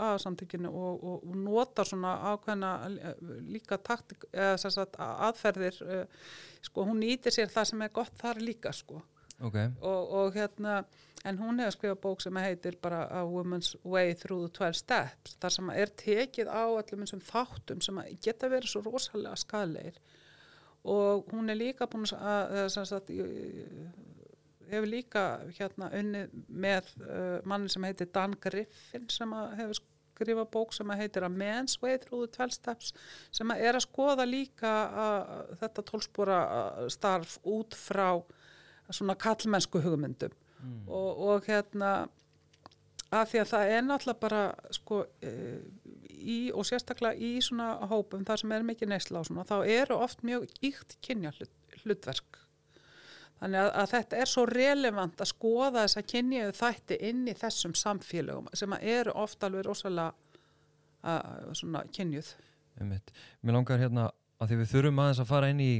C: aðsamtökinu og, og, og notar svona ákveðna líka taktik, eða sagt aðferðir, uh, sko hún nýtir sér það sem er gott þar líka sko.
A: Ok,
C: og, og hérna, en hún hefur skrifað bók sem heitir bara A Woman's Way Through the 12 Steps, þar sem er tekið á öllum þessum þáttum sem að geta verið svo rosalega skadlegir og hún er líka búin að, sem sagt, hefur líka hérna unnið með uh, manni sem heitir Dan Griffin sem að hefur skrifað bók sem að heitir A Man's Way Through the 12 Steps sem að er að skoða líka uh, þetta tólspora starf út frá svona kallmennsku hugmyndum og, og hérna að því að það er náttúrulega bara sko e, í og sérstaklega í svona hópum þar sem er mikið neysla á svona þá eru oft mjög íkt kynja hlut, hlutverk þannig að, að þetta er svo relevant að skoða þess að kynjaðu þætti inn í þessum samfélögum sem eru oft alveg rosalega svona kynjuð.
A: Mér langar hérna að því við þurfum aðeins að fara inn í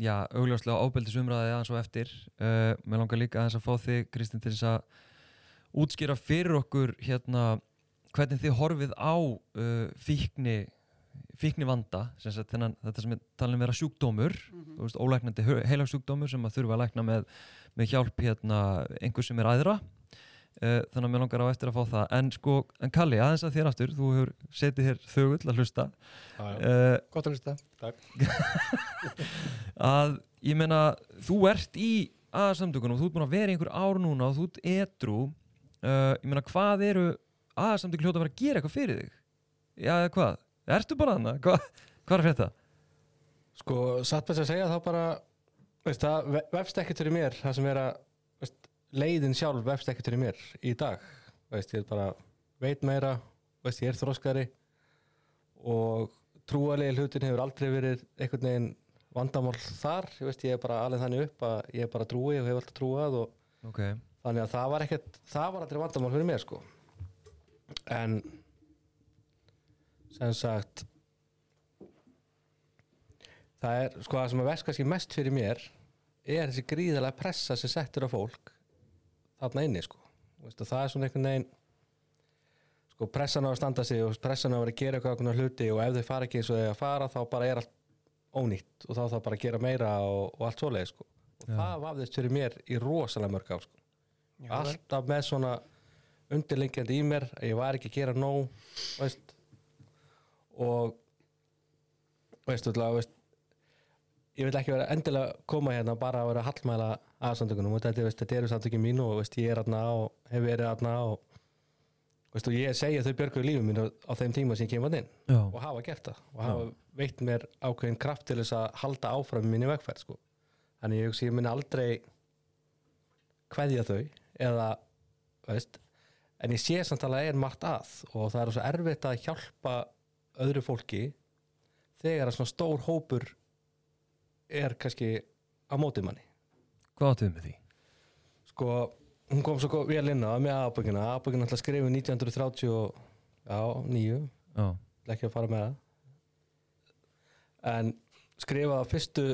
A: já, augljóslega ábeldisumræði aðeins og eftir. Uh, mér langar líka aðeins að fá þig Kristinn til þess að útskýra fyrir okkur hérna hvernig þið horfið á uh, fíkni fíkni vanda sem sagt, þennan, þetta sem er talin vera sjúkdómur þú veist, ólæknandi heilagsjúkdómur sem að þurfa að lækna með, með hjálp hérna einhver sem er æðra. uh, þannig að mér langar á eftir að fá það. En sko, en Kalli, aðeins að þér aftur þú hefur setið hér þögull að hlusta. Uh,
D: Gott að hlusta. <laughs>
A: að ég meina þú ert í aðsamtökunum og þú ert búin að vera í einhver ár núna og þú ert edru uh, ég meina hvað eru aðsamtökun hljóta að vera að gera eitthvað fyrir þig? Já eða hvað, ertu bara hana hvað, hvað er þetta?
B: Sko, satt best að segja þá bara veist, það ve- vefst ekkert fyrir mér það sem er að veist, leiðin sjálf vefst ekkert fyrir mér í dag. Veist, ég er bara veit meira veist, ég er þroskari og trúalegi hlutin hefur aldrei verið einhvern veginn vandamál þar. Ég, veist, ég er bara alveg þannig upp að ég er bara trúi og hef alltaf trúað og
A: ok,
B: þannig að það var ekkert það var aldrei vandamál fyrir mér sko. En sem sagt það er sko það sem að verðs kannski mest fyrir mér er þessi gríðalega pressa sem settur á fólk þarna inni sko. Veistu, það er svona einhvern veginn sko pressan á að standa sig og pressan á að vera að gera eitthvað hluti og ef þau fara ekki eins og þau að fara þá bara er allt ónýtt og þá þá bara að gera meira og, og allt svoleið sko. Og
A: Já.
B: það vafðist fyrir mér í rosalega mörg á sko.
D: Já,
B: alltaf með svona undirlengjandi í mér að ég var ekki að gera nóg veist. Og veist, veist ég vil ekki vera endilega koma hérna bara að vera að hallmæla aðsamtökunum og þetta, veist, þetta eru samtökin mín og veist, ég er aðna og hef verið aðna og, og ég segja þau björguðu lífum mínu á þeim tíma sem ég kemur inn
A: já,
B: og hafa gert það og hafa veitt mér ákveðin kraft til þess að halda áfram minni vegferð sko. þannig ég ég muni aldrei kveðja þau eða veist, en ég sé samt alveg að er margt að og það er svo erfitt að hjálpa öðru fólki þegar að svona stór hópur er kannski á móti manni.
A: Hvað áttu við því?
B: sko, hún kom svo vel inn á með aðbökina, aðbökina alltaf skrifið 1930 og, já, nýju
A: Já,
B: ætla ekki að fara með það. En skrifaði fyrstu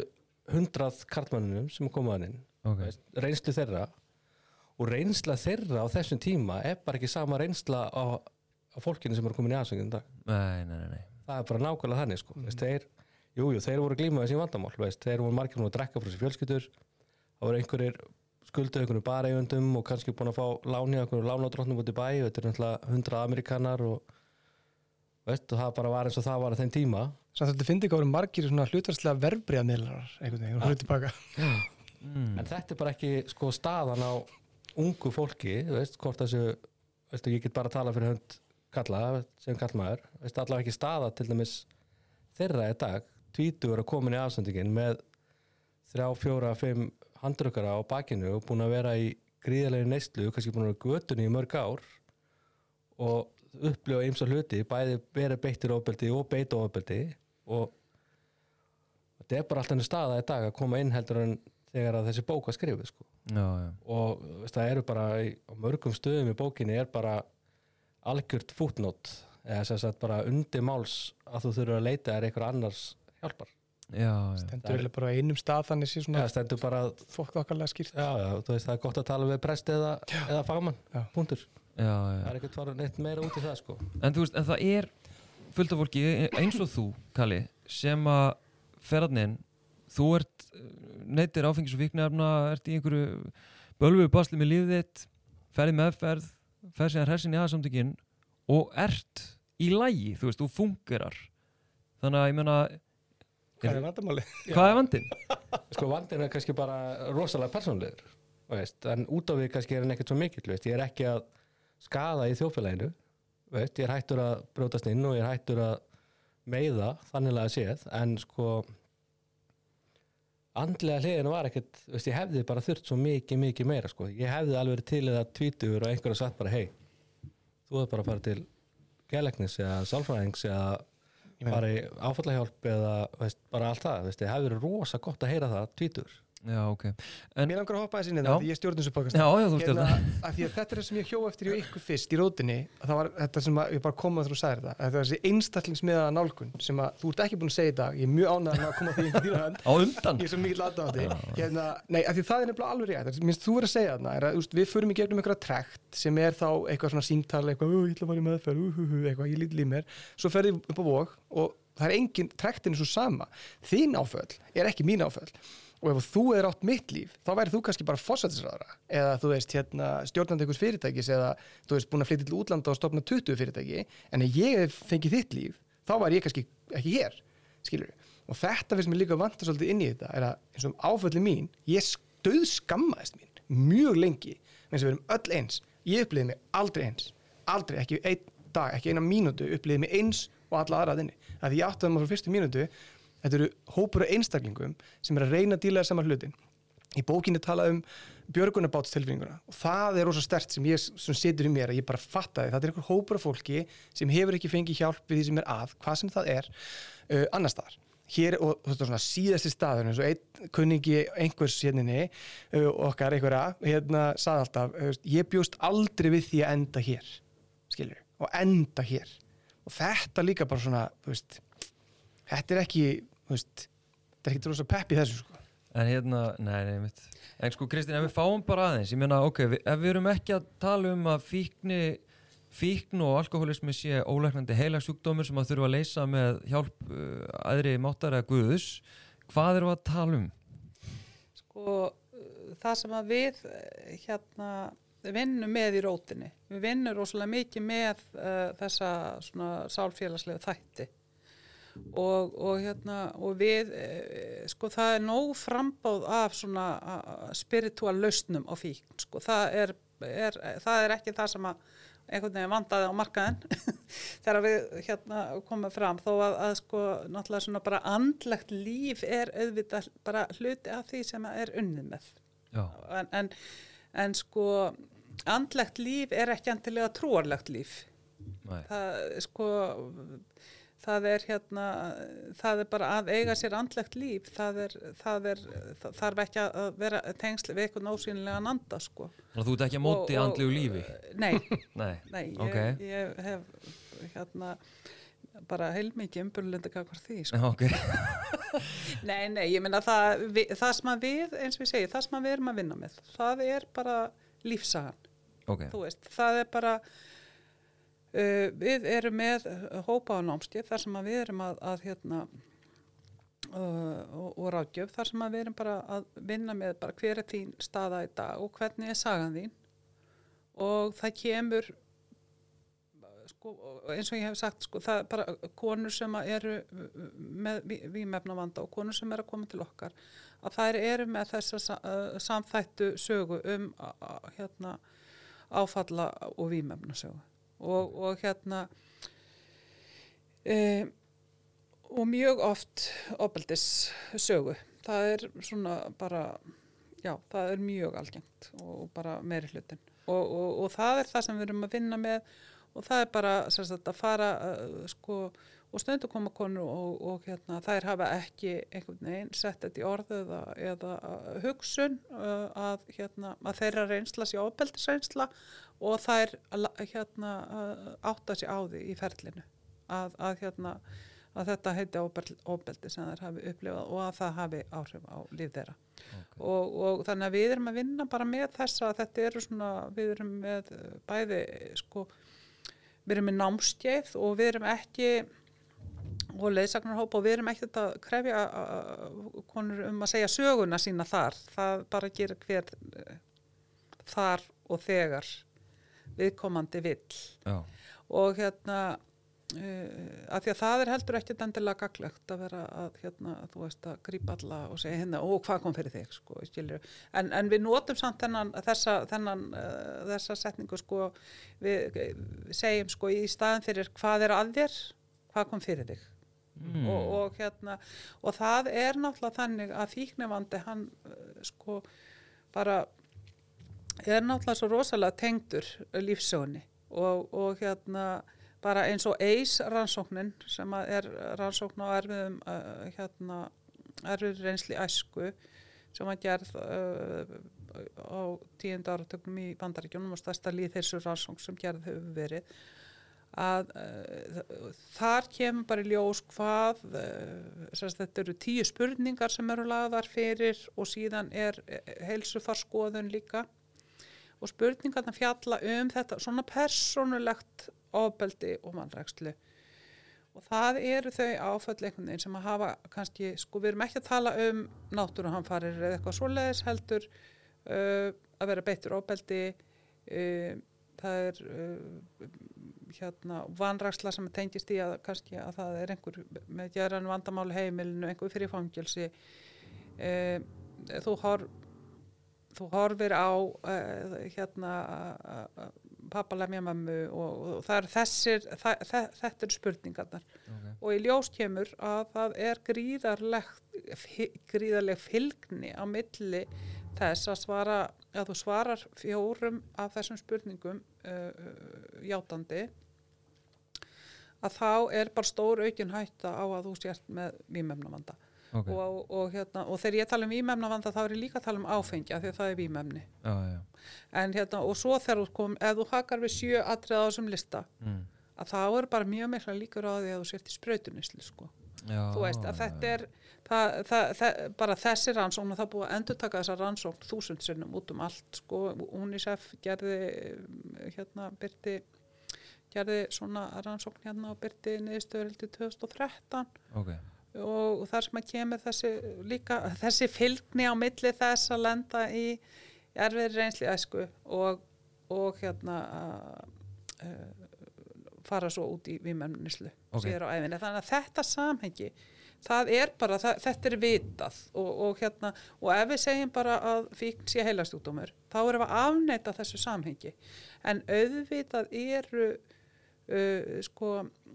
B: hundrað kartmannunum sem koma hann inn.
A: Ok,
B: veist, reynslu þeirra. Og reynsla þeirra á þessum tíma er bara ekki sama reynsla á, á fólkinu sem er komin í aðsöngin dag.
A: Nei, nei, nei, nei.
B: það er bara nákvæmlega þannig sko. mm. þeir, jú, jú, þeir voru glímaði sín vandamál veist, þeir voru margir nú að drekka frá sér fjölskyldur. Það voru einhverjir skuldu einhverjum bareigundum og kannski búin að fá láni einhverjum lánadrótnum út í bæ og þetta er náttúrulega hundrað amerikanar og, veist, og það bara var eins og það var á þeim tíma.
D: Samt að þetta fyndi ekki að voru margir svona hlutvarslega verfbriðamiðlar einhvern veginn, og hluti tilbaka.
A: Mm.
B: en þetta er bara ekki sko staðan á ungu fólki þú veist, hvort þessu veist, ég get bara að tala fyrir hönd kalla sem kallmaður, veist, allavega ekki staða til dæmis þeirra í dag tvítur að komin í afsendingin með þrjá, fjóra, fimm handrökkara á bakinu og búin að vera í gríðarlega neyslu, kannski búin að vera í götunni í mörg ár og upplifa ymsa hluti, bæði verið beittir ofbeldi og beita ofbeldi og þetta er bara alltaf enn staða í dag að koma inn heldur en þegar að þessi bók var skrifið sko.
A: já, já,
B: og veist, það eru bara í, á mörgum stöðum í bókinni er bara algjört fútnót eða sem sagt bara undir máls að þú þurfur að leita er einhver annars hjálpar
A: já, já.
D: Stendur eiginlega bara á einum stað þannig sé svona
B: stendur bara,
D: fólk okkarlega skýrt.
B: já, já, þú veist það er gott að tala við prest eða, eða fagmann,
D: Já.
B: punktur
A: já,
B: það
A: já.
B: er ekkert fara neitt meira út í það sko
A: En þú veist, en það er fullt af fólki eins og þú, Kalli, sem að ferðarnin, þú ert eh, neytir áfengis og fíknefna, ert í einhverju bölvu basli með lífið þitt, ferði meðferð, ferð síðan hressin í aðsamtökin og ert í lægi, þú veist, þú fungerar. Þannig að ég meina,
D: Hvað er vandamáli? <laughs>
A: hvað er vandinn?
B: sko vandinn er kannski bara rosalega persónlegur veist, en út á við kannski er hann ekkert svo mikill veist. ég er ekki að skada í þjófélaginu veist, ég er hættur að brjótast inn og ég er hættur að meiða þannig að séð en sko andlega hliðin var ekkert veist, ég hefði bara þurft svo mikið, mikið meira sko. ég hefði alveg verið til eða tvítur og einhverja satt bara hei þú hefði bara að fara til gelegnis eða sálfræðings eða bara í áfallahjálp eða veist, bara allt það, ég hefði verið rosa gott að heyra það tvítur
A: Já, ok. En,
D: Mér langar að hoppa þessi inn
A: Já.
D: það, því ég stjórnum þessu podcast.
A: já, já, þú
D: Hérna,
A: stjórnar.
D: að að þetta er það sem ég hjó eftir í ykkur fyrst í rótinni að það var þetta sem að, ég bara kom að þú sagðir það að það er þessi einstaklingsmiða nálgun sem að þú ert ekki búin að segja í dag, ég er mjög ánægð að koma því inn í þína hönd
A: Á undan.
D: ég er svo mikið lata á því hérna, nei, af því það er nefnilega alveg rétt minnst þú verður að segja þarna, er að úst, við förum í gegnum einhverja trekt sem er þá eitthvað svona símtal eitthvað, "Ú, ég ætla að fara í meðferð, eitthvað, ég lítið í mér svo ferði upp á vog og það er engin trektin er svo sama, þín áföll er ekki mín áföll og ef þú er átt mitt líf, þá væri þú kannski bara fósættisræðara eða þú veist hérna stjórnandi einhvers fyrirtækis eða þú veist búin að flytja til útlanda og stopna 20 fyrirtæki. En ef ég hef fengið þitt líf þá væri ég kannski ekki hér skilur og þetta finnst mér líka vanta svolítið inn í þetta er að eins og um áfölli mín ég stöð skammaðist mín mjög lengi. Eins og við erum öll eins. Ég upplýði mig aldrei eins. Aldrei, ekki einn dag, ekki eina mínútu upplýði mig eins og alla aðra að að ég áttaði maður frá fyrstu mínútu þetta eru hópur af einstaklingum sem er að reyna að díla þér saman hlutin í bókinni talað um björgunarbátstilfinninguna og það er rosa stert sem sem setur í mér að ég bara fatta því. Þetta er einhver hópur af fólki sem hefur ekki fengið hjálp við því sem er að, hvað sem það er uh, annar staðar. Hér og þetta er svona síðasti staður eins og einn kunningi einhvers hérninni uh, okkar einhverja hérna sagði alltaf, uh, ég bjóst aldrei við því að enda hér skilur, og enda hér. Og þetta líka bara svona þú veist, þetta er ekki veist, þetta er ekki rosa pepp í þessu sko.
A: En hérna, nei, nei, mitt. En sko, Kristín, ef við fáum bara aðeins, ég meina, ok, við, ef við erum ekki að tala um að fíkni, fíkn og alkoholismi sé ólæknandi heilagsjúkdómur sem að þurfa að leysa með hjálp uh, aðri máttar eða guðus, hvað erum við að tala um?
C: sko það sem að við uh, hérna vinnum með í rótinni við vinnum rosalega mikið með uh, þessa svona sálfélagslega þætti og, og hérna og við uh, sko það er nóg frambáð af svona spiritual lausnum á fíkn sko. Það er, er, það er ekki það sem að einhvern veginn vandaði á markaðin <laughs> þegar við hérna komum fram. Þó að, að sko náttúrulega svona bara andlegt líf er auðvitað bara hluti af því sem er unnið með. En, en, en sko andlegt líf er ekki endilega trúarlegt líf.
A: Nei,
C: það sko það er hérna það er bara að eiga sér andlegt líf það er, það er það þarf ekki að vera tengsli við eitthvað nósýnilega nanda sko
A: að þú ert ekki að móti
C: Og- og-
A: andlegu lífi.
C: nei, <laughs>
A: Nei,
C: nei ég,
A: ok.
C: ég hef hérna bara heilmikið umbyrlunda kakvar því sko.
A: Já, ok. <laughs>
C: Nei, nei, ég meina það, það sem að við, eins og við segjum, það sem að við erum að vinna með, það er bara lífsagan,
A: Ok,
C: þú veist, það er bara, uh, við erum með hópa á námskið þar sem við erum að, að hérna, uh, og, ráðgjöf, þar sem við erum bara að vinna með bara hver er þín staða í dag og hvernig er sagan þín. Og það kemur sko, eins og ég hef sagt sko, það er bara konur sem eru með výmefna vanda og konur sem eru að koma til okkar að þær eru með þessa sa- uh, samþættu sögu um hérna, áfalla og výmefna sögu og, og hérna e, og mjög oft opeldis sögu. Það er svona bara já, það er mjög algengt og bara meiri hlutin og, og, og það er það sem við erum að vinna með og það er bara sagt, að fara uh, sko, og stundu koma konur og, og hérna, þær hafa ekki einhvern veginn sett þetta í orðu eða, eða uh, hugsun uh, að, hérna, að þeirra reynsla sé ábeldisreynsla og þær hérna, uh, átta sér á því í ferlinu að, að, hérna, að þetta heiti óbeldi sem þær hafi upplifað og að það hafi áhrif á líf þeirra
A: ok.
C: og, og þannig að við erum að vinna bara með þessa, þetta eru svona, við erum með bæði, sko, við erum með námskeið og við erum ekki, og leiðsagnarhópa og við erum ekkert að krefja konur um að segja söguna sína þar, það bara gerir hver uh, þar og þegar viðkomandi vill.
A: Já,
C: og hérna uh, að því að það er heldur ekkert endilega gaglegt að vera að hérna, þú veist að grípa alla og segja hérna, ó hvað kom fyrir þig? sko, en, en við notum samt þennan, þessa, þennan, uh, þessa setningu sko, við, við segjum sko í staðin fyrir hvað er að þér, hvað kom fyrir þig
A: mm.
C: og, og hérna og það er náttúrulega þannig að fíknefandi hann uh, sko bara er náttúrulega svo rosalega tengdur lífsögunni og, og hérna bara eins og eis rannsóknin sem er rannsókn á erfiðum uh, hérna erfið reynsli æsku sem að gerð uh, á tíunda áratögnum í bandaríkjunum og stærsta líðheilsu rannsókn sem gerð hefur verið að uh, þar kemur bara í ljós hvað uh, sagt, þetta eru tíu spurningar sem eru lagðar fyrir og síðan er heilsufarskoðun líka. Og spurningarna fjalla um þetta svona persónulegt ofbeldi og mannrækslu og það eru þau veginn sem að hafa kannski, sko við erum ekki að tala um náttúruhamfarir eða eitthvað svoleiðis heldur uh, að vera beittur ofbeldi. Það er hérna vanræksla sem tengist í að kannski að það er einhver með geran vandamál heimilinu, einhver fyrir fangilsi uh, þú horf þú horfir á uh, hérna pappalemja mömmu og, og það er þessir það, það, þetta eru spurningarnar.
A: Ok.
C: og í ljós kemur að það er gríðarleg fylgni á milli þess að svara að þú svarar fjórum af þessum spurningum uh, játandi að þá er bara stór aukin hætta á að þú sért með vímefnavanda
A: ok.
C: og, og, hérna, og þegar ég tala um vímefnavanda þá er ég líka að tala um áfengi af því að það er
A: Já, já.
C: en hérna og svo þegar þú kom ef þú hakar við sjö atrið á þessum lista
A: Mm.
C: að þá er bara mjög mikla líkur á því að þú sért í sprautunislu sko
A: já
C: þú veist að þetta er það, það, það, bara þessi rannsókn og það búið að endur taka þessa rannsókn þúsund sinnum út um allt sko UNICEF gerði hérna byrti gerði svona rannsókn hérna og byrti niðurstöður til 2013
A: ok,
C: og þar sem að kemur þessi líka þessi fylgni á milli þess að lenda í erfiðri reynsli æsku og, og hérna uh, fara svo út í vímennislu
A: Ok.
C: síður á æfinni. Þannig að þetta samhengi það er bara, það, þetta er vitað og, og hérna, og ef við segjum bara að fíkn sé heilastjúkdómur þá erum við að afneita þessu samhengi en auðvitað eru uh, sko,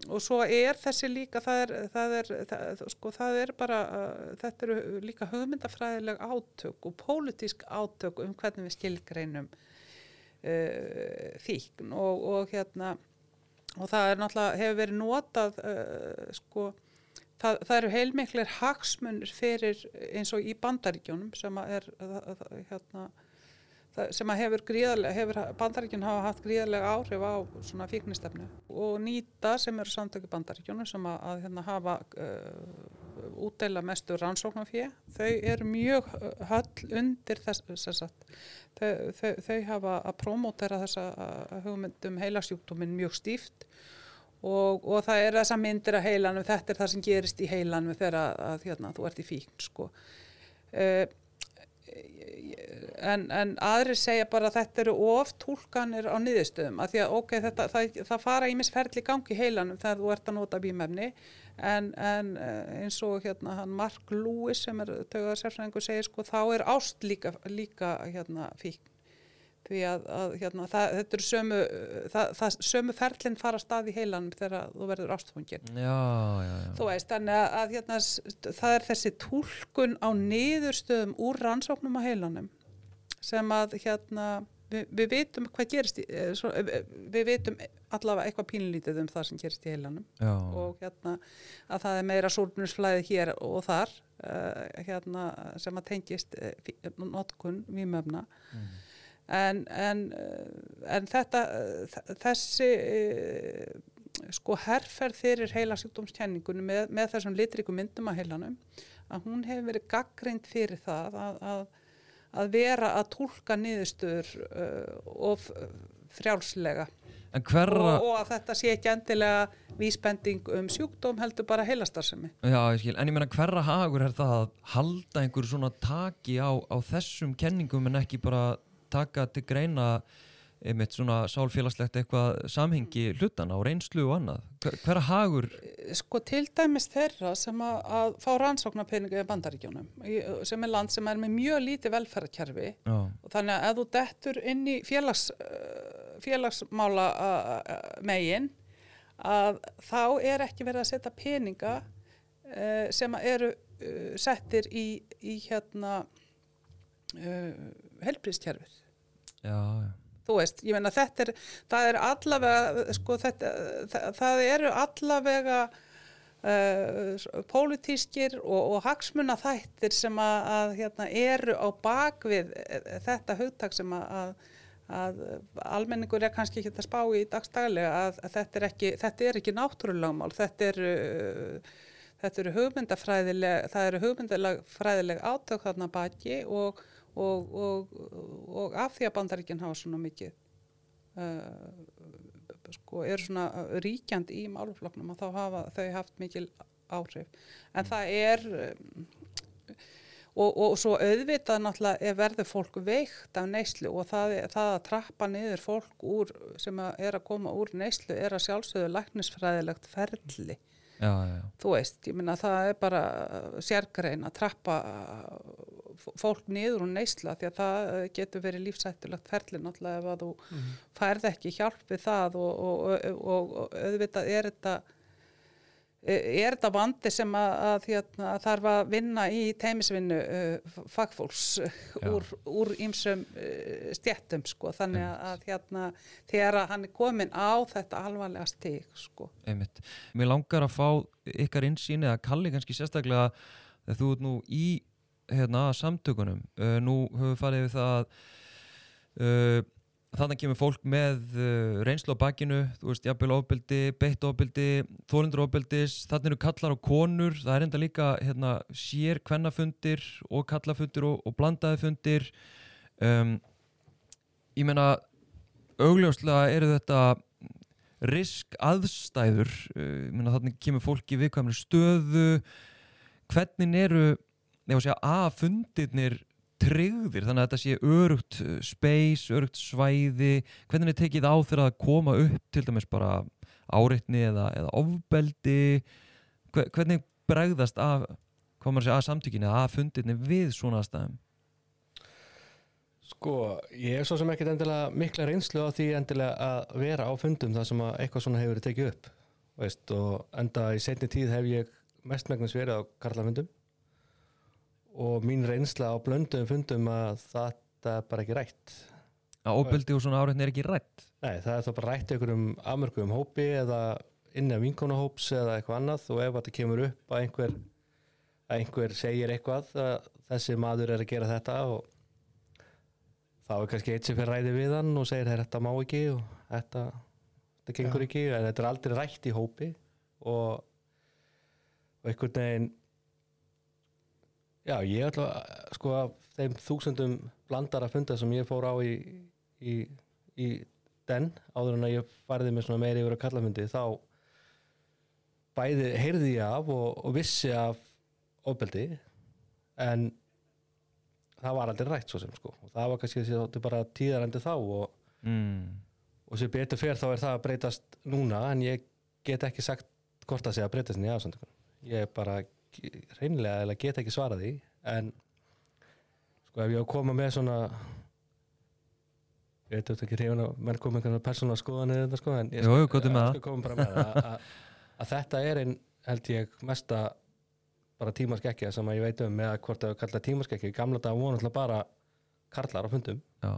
C: og svo er þessi líka það er, það er, það, sko, það er bara uh, þetta eru líka hugmyndafræðileg átök og pólitísk átök um hvernig við skilgreinum uh, fíkn og, og hérna og það er náttúrulega hefur verið notað uh, sko það, það eru heilmiklir hagsmunir fyrir eins og í bandaríkjónum sem er uh, uh, hérna sem að hefur gríðarlega, hefur bandaríkjun hafa haft gríðarlega áhrif á svona fíknistefnu og nýta sem eru samtöku bandaríkjunum sem að, að hérna hafa uh, útdeila mestu rannsóknarfé, þau eru mjög uh, höll undir þess, sagt, þau, þau, þau hafa að promótera þessa uh, hugmyndum heilasjúkdóminn mjög stíft og, og það er þessa myndir að heilanum, þetta er það sem gerist í heilanum þegar að, að hérna, þú ert í fíkn sko. Uh, en, en aðri segja bara að þetta eru of tólkanir á niðurstöðum. Að því að ok, þetta, það, það fara í misferðli gangi heilanum þegar þú ert að nota bímefni en, en eh, eins og hérna hann Mark Lewis sem er tögðar sérfræðingur segir sko þá er ást líka, líka hérna fíkn því að, að hérna, það, þetta eru sömu, það, það, sömu ferlinn fara stað í heilanum þegar þú verður
A: já.
C: Þú veist, þannig að, að hérna, það er þessi túlkun á niðurstöðum úr rannsóknum á heilanum sem að hérna, við, við vitum hvað gerist, í, eh, svo, eh, við vitum allavega eitthvað pínlítið um það sem gerist í heilanum
A: já.
C: og hérna að það er meira súrnusflæði hér og þar uh, hérna sem að tengist uh, notkun vímöfna
A: Mm.
C: En, en, uh, en þetta uh, þessi uh, sko herferð fyrir heila sjúkdómskenningunum með, með þessum litriku myndum að heilanum að hún hefur verið gaggreind fyrir það að, að, að vera að tólka niðurstöður uh, of frjálslega
A: En hverra,
C: og, og að þetta sé ekki endilega vísbending um sjúkdóm heldur bara heilastarsemi.
A: já, ég skil, en ég meina hverra hagur er það að halda einhver svona taki á, á þessum kenningum en ekki bara taka til greina einmitt svona sálfélagslegt eitthvað samhengi hlutana og reynslu og annað. Hver, hverra hagur,
C: Sko til dæmis þeirra sem að, að fá rannsóknarpeningu í bandaríkjónum sem er land sem er með mjög lítið velferðarkerfi og þannig að ef þú dettur inn í félags, uh, félagsmála uh, megin að þá er ekki verið að setja peninga sem að eru settir í, í hérna helbriðskerfið.
A: Já, já.
C: Þú veist, ég meina þetta er, það er allavega, sko þetta, það, það eru allavega uh, pólitískir og, og hagsmuna þættir sem að, að hérna, eru á bakvið eh, þetta hugtak sem að, að að almenningur er kannski ekki að spá í dagstaglega að, þetta er ekki, ekki náttúrulagmál, þetta er uh, þetta eru hugmyndafræðileg það eru hugmyndafræðileg átök þarna baki og, og, og, og af því að bandaríkinn hafa svona mikið uh, sko, eru svona ríkjandi í málufloknum og þá hafa þau haft mikil áhrif. En það er um, og, og svo auðvitað náttúrulega er verður fólk veikt af neyslu og það, það að trappa niður fólk úr, sem að er að koma úr neyslu er að sjálfsögðu læknisfræðilegt ferli.
A: Já, já, já.
C: þú veist, ég minna það er bara sérgrein að trappa fólk niður úr neysla því að það getur verið lífsættulegt ferli náttúrulega ef að þú færð ekki hjálp við það og, og, og, og, og auðvitað er þetta er þetta vandi sem að, að hérna, þarf að vinna í teimisvinnu uh, fagfólks uh,
A: Já.
C: úr, úr ýmsum uh, stjettum sko, þannig að, að hérna, þegar að hann er komin á þetta alvarlega stig sko.
A: einmitt. Mér langar að fá ykkar insýn eða kalli kannski sérstaklega þegar þú ert nú í hérna, samtökunum. Uh, nú höfum við farið við það að uh, þannig kemur fólk með uh, reynslu á bakinu, þú veist, jafnvel ofbeldi, beitt ofbeldi, þólendur ofbeldis, þannig eru kallar og konur, það er enda líka hérna, sér kvennafundir og kallafundir og, og blandaði fundir. Um, ég meina, augljóslega eru þetta risk aðstæður uh, meina, þannig kemur fólk í viðkvæmri stöðu hvernig eru ef að segja að fundirnir tryggðir þannig að þetta sé örugt uh, space, örugt svæði. Hvernig er tekið á þegar að koma upp til dæmis bara áreitni eða, eða ofbeldi? Hve- hvernig bregðast af segja að samtökinni eða að fundirni við svona aðstæðum?
B: Sko, ég hef svo sem ekkert endilega mikla reynslu á því endilega að vera á fundum þar sem að eitthvað svona hefur verið tekið upp veist, og enda í setni tíð hef ég mestmægnast verið á karlafundum og mín reynsla á blönduðum fundum að þetta er bara ekki rætt.
A: Að ofbeldi og svona áreitni er ekki rætt?
B: Nei, það er þá bara rætt ykkur um afmörkuðum hópi eða inni af vinkonahóps eða eitthvað annað. Og ef þetta kemur upp að einhver, að einhver segir eitthvað að þessi maður er að gera þetta og þá er kannski eitt sem fyrir ræði við hann og segir "Hey, þetta má ekki og þetta, þetta gengur
D: Já.
B: ekki. En þetta er aldrei rætt í hópi og, og einhvern veginn já, ég ætla að sko af þeim þúsundum blandara funda sem ég fór á í, í, í den áður en að ég farði með svona meiri yfir að kallafundi þá bæði heyrði ég af og, og vissi af ofbeldi en það var aldrei rætt svo sem sko og það var kannski þessi bara tíðarendi þá og,
A: mm.
B: og sem betur fer þá er það að breytast núna en ég get ekki sagt hvort það sé að breytast inn í aðsöndukun ég bara reynilega eða get ekki svarað því en sko ef ég á að koma með svona ég veit þetta ekki að menn koma einhvern persónulega skoðanir þetta sko en ég
A: Jú, er
B: ég skal koma bara með það að, að þetta er einn held ég mesta bara tímaskekkja sem að ég veit um með að hvort að kalla tímaskekkja. Í gamla dag voru náttúrulega bara karlar á fundum
A: já,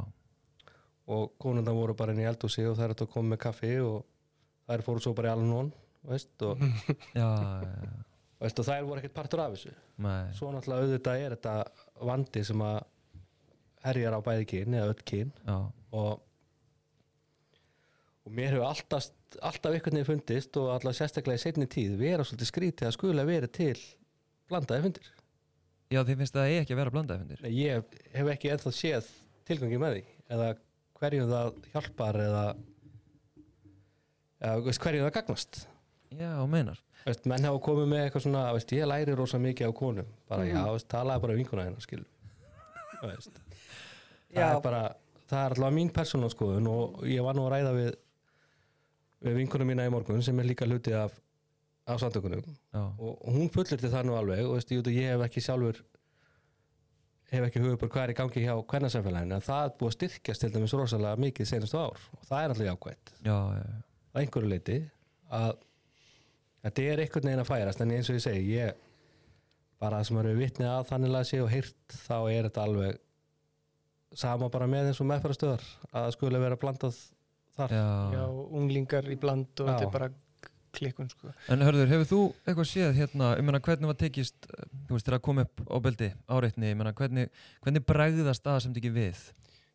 B: og konundar voru bara inn í eldhúsi og þær ættu að koma með kaffi og þær fóru svo bara í alveg nón veist, og, <laughs>
A: já, já,
B: veist, og þær voru ekkert partur af þessu.
A: Nei,
B: svo náttúrulega auðvitað er þetta vandi sem að herjar á bæði kyn eða öll kyn. Og, og mér hefur alltaf, alltaf einhvern veginn fundist og alltaf sérstaklega í setni tíð vera svolítið skrítið að skula verið til blandaði fundir.
A: Já, þið finnst það ekki að vera blandaði fundir?
B: Nei, ég hef ekki ennþá séð tilgangi með því. Eða hverjum það hjálpar eða, eða hverjum það gagnast.
A: Já, meinar
B: veist, menn hafa komið með eitthvað svona veist, ég læri rosa mikið á konum bara
C: Mhm.
B: já, veist, talaði bara vinkuna hennar skil veist. það
C: Já.
B: er bara það er alltaf mín persónalskoðun og ég var nú að ræða við við vinkunum mína í morgun sem er líka hluti af, af samtökunum og hún fullir til það nú alveg og veist, ég, ég hef ekki sjálfur hef ekki hugupur hvað er í gangi hjá hvernarsamfélaginu en það er búið að styrkjast til dæmis rosalega mikið senastu ár og það er alltaf jákvætt
A: já, já,
B: að einhverju leiti að þetta er einhvern veginn að færast en eins og ég segi ég bara það sem eru vitnið að þannig að sé og heyrt þá er þetta alveg sama bara með eins og meðfærastöðar að það skulle vera blandað þar
A: já.
D: Já, unglingar í bland og
B: Já.
D: þetta er bara klikkun sko.
A: En hörður, hefur þú eitthvað séð hérna, ég meina hvernig var tekist, þú veist, þegar að koma upp ábeldi, áreitni, ég meina hvernig, hvernig bregðast það sem ekki við?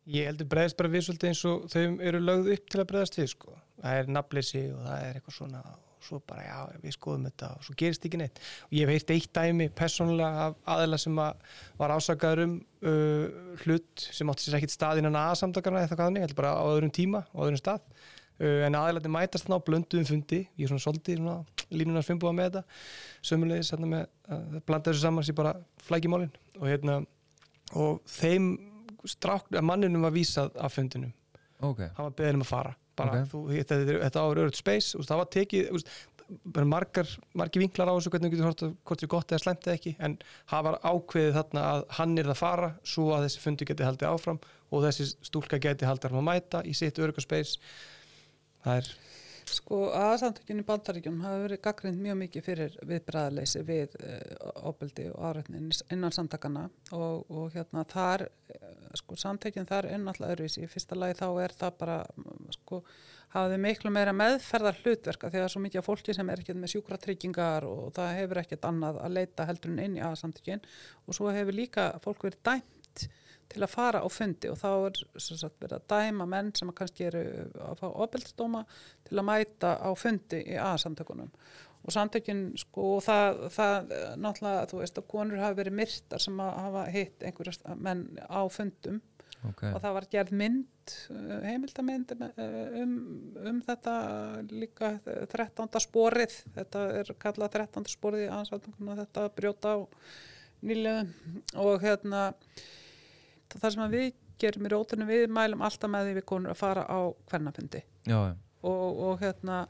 D: Ég heldur bregðast bara við svolítið eins og þau eru lögð upp til að bregðast við sko. Það er nafnleysi og það er eitthvað svona og svo bara já, við skoðum þetta og svo gerist ekki neitt. Og ég heyrt eitt dæmi persónulega af aðeila sem að var ásakaður um uh, hlut sem átti sér ekkit stað innan aðsamdakarna eða eitthvað þannig, heldur bara á öðrum tíma og öðrum stað. Uh, en aðeilarnir mætast þarna á blönduðum fundi, ég er svona svolítið línunars fimmbúa með þetta, sömulegis hérna með að blanda þessu saman sér bara flækimálin og hérna og þeim manninum var vísað af fundinum.
A: Ok,
D: hann var beðin um að fara. Bara,
A: Ok.
D: þú, þetta, þetta, áður öðruð space úst, það var tekið úst, margar, margir vinklar á þessu hvernig þú getur hort hvort þið gott eða slæmt eða ekki en það var ákveðið þarna að hann er að fara svo að þessi fundi geti haldið áfram og þessi stúlka geti haldið að mæta í sitt örygga space. Það er
C: Sko aðsamtökjun í bandaríkjunum hafa verið gaggrind mjög mikið fyrir viðbræðaleysi við uh, óbeldi og árætnin innan samtakana og, og hérna þar, uh, sko samtökjun þar er náttúrulega öðruvísi. Í fyrsta lagi þá er það bara, sko, hafaði miklu meira meðferðar hlutverka að svo mikið af fólki sem er ekkert með sjúkratryggingar og það hefur ekkert annað að leita heldur en inn í aðsamtökjun og svo hefur líka fólk verið dæmt til að fara á fundi og þá er sagt, verið að dæma menn sem kannski eru að fá ofbeldisdóma til að mæta á fundi í aðsamtökunum og samtökin sko og það, það eh, náttúrulega þú veist að konur hafa verið myrtar sem hafa hitt einhverja menn á fundum
A: ok,
C: og það var gerð mynd eh, heimildamynd eh, um, um þetta líka 13. sporið þetta er kallað 13. sporið í aðsamtökunum þetta brjóta á nýlega og hérna það sem við gerum í rótunum við mælum alltaf með því við konur að fara á hvernafundi og, og hérna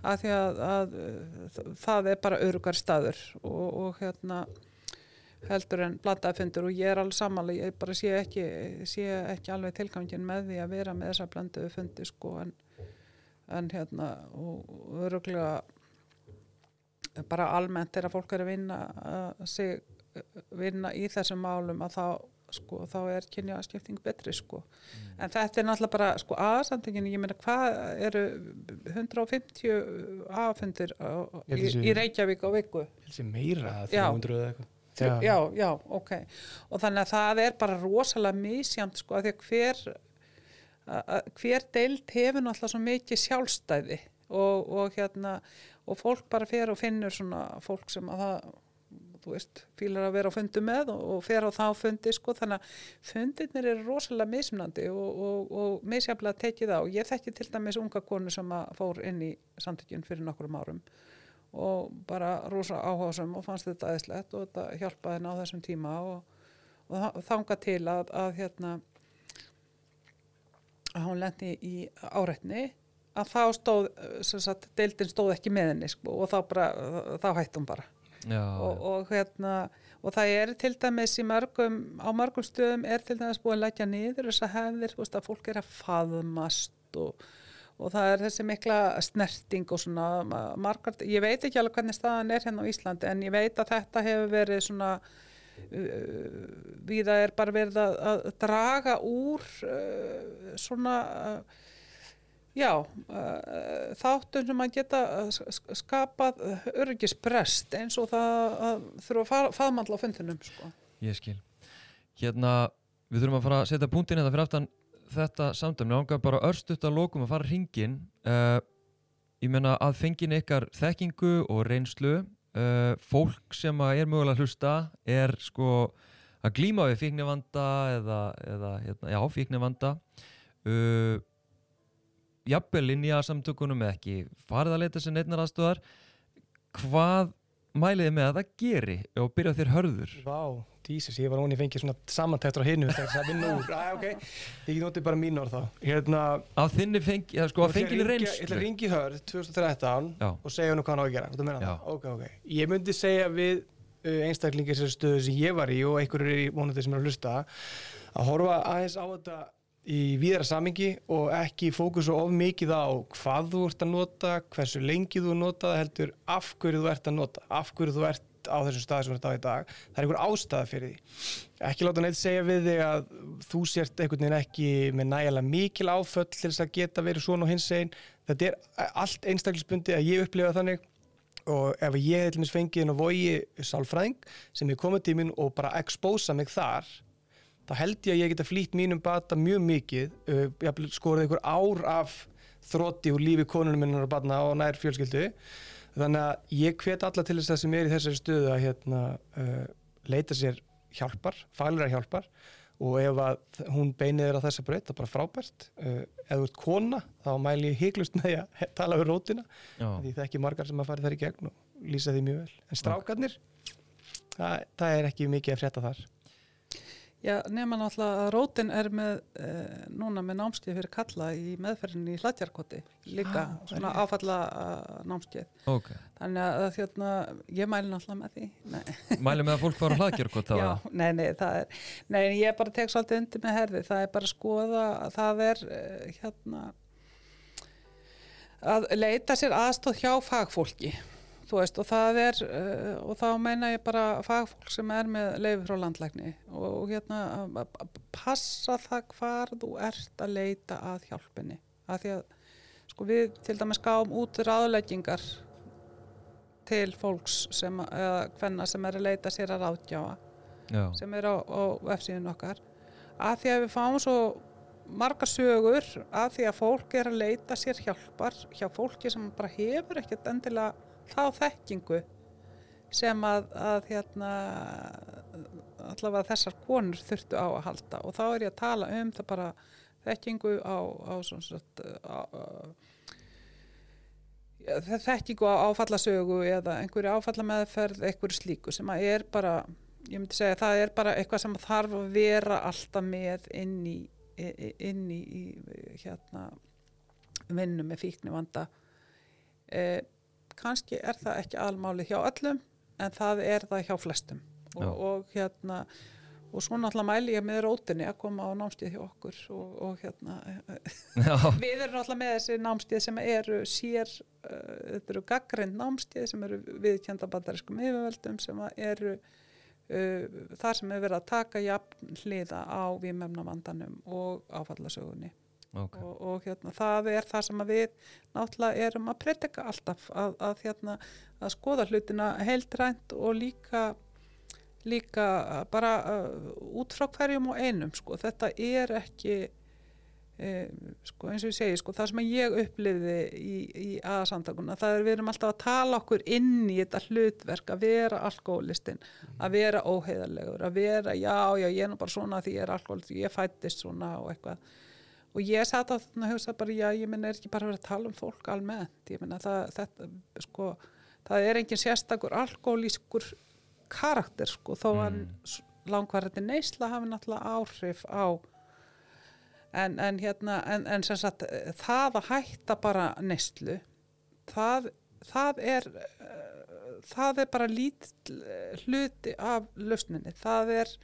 C: að því að, að uh, það er bara örugar staður og, og hérna heldur en blandaði fundur og ég er alveg samanlega, ég bara sé ekki sé ekki alveg tilgangin með því að vera með þessa blandaði fundi sko en, en hérna og öruglega bara almennt er að fólk er að vinna að sig vinna í þessum málum að þá sko, þá er kynjaskipting betri sko. en þetta er náttúrulega bara sko, aðsamtingin, ég meina hvað eru 150 aðfundir í, í Reykjavík á viku
D: meira
C: Já.
B: 300 eða eitthvað
C: já.
D: Já.
C: já, ok og þannig að það er bara rosalega misjamt sko, því að hver hver deild hefur náttúrulega svo mikið sjálfstæði og, og hérna og fólk bara fer og finnur svona fólk sem að það þú veist, fílar að vera á fundi með og, og fer á þá fundi sko, þannig að fundirnir eru rosalega mismunandi og, og, og misjaflega tekið á. Ég þekki til dæmis unga konu sem að fór inn í samtökjun fyrir nokkrum árum og bara rosa áhásum og fannst þetta aðeinslegt og þetta hjálpaði henni á þessum tíma og, og þa- þangað til að, að hérna að hún lendi í áreitni að þá stóð, sem sagt, deildin stóð ekki með henni sko, og þá bara, þá hætti hún bara
A: já,
C: og, og hérna og það er til dæmis mörgum á mörgum stöðum er til dæmis búið að leggja niður þess að hefðir, þú veist að fólk er að faðmast og, og það er þessi mikla snerting og svona ma- margar, ég veit ekki alveg hvernig staðan er hérna á Íslandi en ég veit að þetta hefur verið svona uh, viða er bara verið að, að draga úr uh, svona uh, Já, uh, þáttum sem að geta sk- skapað örgisbrest eins og það að þurfa að faðmandla á fundinum sko.
A: ég skil. Hérna, við þurfum að fara að setja punktin þetta fyrir aftan þetta samtöfni ángar bara örstuðt að lokum að fara hringin uh, ég meina að fengin ykkar þekkingu og reynslu uh, fólk sem er mögulega hlusta er sko að glíma við fíknivanda eða, eða hérna, já, fíknivanda. Uh, jafnvel inn í að samtökunum eða ekki farið að leita sér neittnar aðstöðar hvað mæliði með að það geri og byrja þér hörður
D: Vá, Jesus, ég var onni fengið svona samantættur á hinu þegar það vinna úr. Æ, ok, ég get notið bara mín orð þá. Hérna,
A: að þinni fengi, eða sko að fenginni
D: Ég ætla
A: reynslu
D: að ringi hörð 2013
A: Já.
D: og segja hennu hvað hann á að gera. Þú meina
A: Já.
D: það? Ok, ok. Ég myndi segja við uh, einstaklingi þessari stöðu sem ég var í og einhverjur er í vonandi sem er að hlusta að horfa aðeins á þetta í víðara samingi og ekki fókusa of mikið á hvað þú ert að nota, hversu lengi þú nota heldur af hverju þú ert að nota, af hverju þú ert á þessum stað sem þú ert á í dag. Það er einhver ástæða fyrir því. Ekki láta neitt segja við þig að þú sért einhvern veginn ekki með nægilega mikil áföll til þess að geta verið svona og hins einn. Þetta er allt einstaklisbundi að ég upplifa þannig og ef ég hef til mér fengið inn á vogi sálfræðing sem er komið til mín og bara expósa mig þar þá held ég að ég geta flýtt mínum bata mjög mikið uh, ég skorið einhver ár af þrótti úr lífi konunum minnar og batna og nær fjölskyldu þannig að ég hvet alla til þess að sem er í þessari stöðu að hérna, uh, leita sér hjálpar, faglæra hjálpar. Og ef að hún beinir á þessa er bara frábært. Uh, ef þú ert kona, þá mæli ég hygglust með að <laughs> tala við rótina. Því það er ekki margar sem að fara þær í gegn og lýsa því mjög vel. En strákarnir, það, það er ekki mikið að frétta þar.
C: Já, nema náttúrulega að rótin er með uh, núna með námskeið fyrir kalla í meðferðinni í hlætjarkoti líka,
D: Já,
C: svona áfalla uh, námskeið.
A: ok
C: Þannig að þérna, ég mæli náttúrulega með því. Nei. <laughs>
A: Mæli með að fólk fara það
C: Já, nei, nei, það er, nei, ég bara tek svolítið undir með herði, það er bara að skoða, að það er uh, hérna að leita sér aðstóð hjá fagfólki, þú veist, og það er, uh, og þá meina ég bara fagfólk sem er með leifi frá landlækni og, hérna passa það hvar þú ert að leita að hjálpinni, að því að sko við til dæmis gáum út ráðleggingar til fólks sem, eða hvenna sem er að leita sér að ráðgjáfa
A: Já,
C: sem er á, á vefsíðun okkar. Að því að við fáum svo margar sögur að því að fólk er að leita sér hjálpar hjá fólki sem bara hefur ekkert endilega þá þekkingu sem að, að hérna, allavega þessar konur þurftu á að halda. Og þá er ég að tala um það bara þekkingu á, á, svona, á, á þekkingu á áfallasögu eða einhverju áfallameðferð, einhverju slíku sem að er bara, ég myndi segja það er bara eitthvað sem þarf að vera alltaf með inn í, inn í, hérna vinnu með fíkni vanda eh, kannski er það ekki almáli hjá öllum en það er það hjá flestum. Og, og hérna og svo náttúrulega mæli ég með rótinni að koma á námstíð hjá okkur og, og hérna <laughs> Við erum náttúrulega með þessi námstíð sem eru sér, uh, þetta eru gaggrind námstíð sem eru viðkjönda bandariskum yfirvöldum sem eru uh, þar sem er verið að taka jafn hliða á vímemnavandanum og áfallasögunni
A: ok.
C: Og, og hérna, það er það sem við náttúrulega erum að predika alltaf að, að, hérna, að skoða hlutina heildrænt og líka líka bara uh, út frá hverjum og einum sko. þetta er ekki e, sko, eins og ég segi sko, það sem ég upplifði í, í aðsamtakuna það er við erum alltaf að tala okkur inn í þetta hlutverk að vera alkoholistinn, að vera óheðarlegur að vera, já, já, ég er nú bara svona því ég er alkoholist, ég fættist svona og eitthvað og ég satt á þarna og hugsa bara, já, ég minn er ekki bara að vera að tala um fólk almennt, ég minna það, þetta, sko, það er engin sérstakur alkoholískur karakter, sko, þó að mm. langvarandi neysla hafi náttúrulega áhrif á en, en hérna, en, en sem sagt það að hætta bara neyslu það, það er það er bara lít hluti af lausninni, það er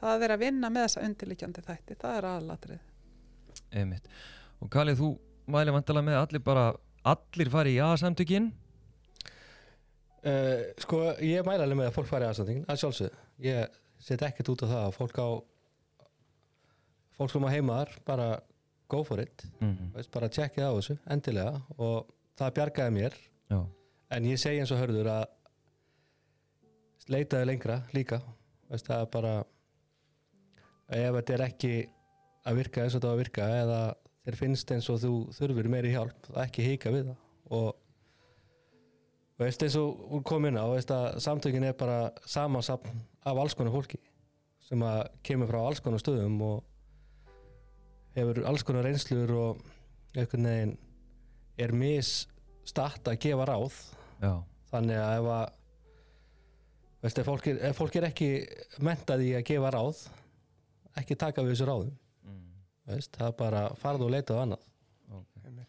C: það er að vinna með þessa undirlikjandi þætti, það er aðalatrið
A: Einmitt. Og Kali, þú mæli vantala með allir bara, allir fari í A-samtökin?
B: Uh, sko, ég mæli alveg með að fólk fari í A-samtökin, að sjálfsögðu. Ég set ekkert út á það að fólk á, fólk sem á heimaðar, bara go for it,
A: Mm -hmm.
B: veist, bara tjekkið á þessu, endilega, og það bjargaði mér,
A: Já,
B: en ég segi eins og hörður að leitaði lengra líka, veist, það er bara, ef þetta er ekki að virka eins og á að virka eða þér finnst eins og þú þurfur meiri hjálp, það ekki hika við það. Og veist eins og hún kom inn á veist að samtökin er bara samansapn af alls konar fólki sem að kemur frá alls konar stöðum og hefur alls konar reynslur og einhvern veginn er misstatt að gefa ráð.
A: Já,
B: þannig að ef að veist, ef, fólk er, ef fólk er ekki mentað í að gefa ráð ekki taka við þessu ráðum. Veist, það er bara farðu og leita á annað.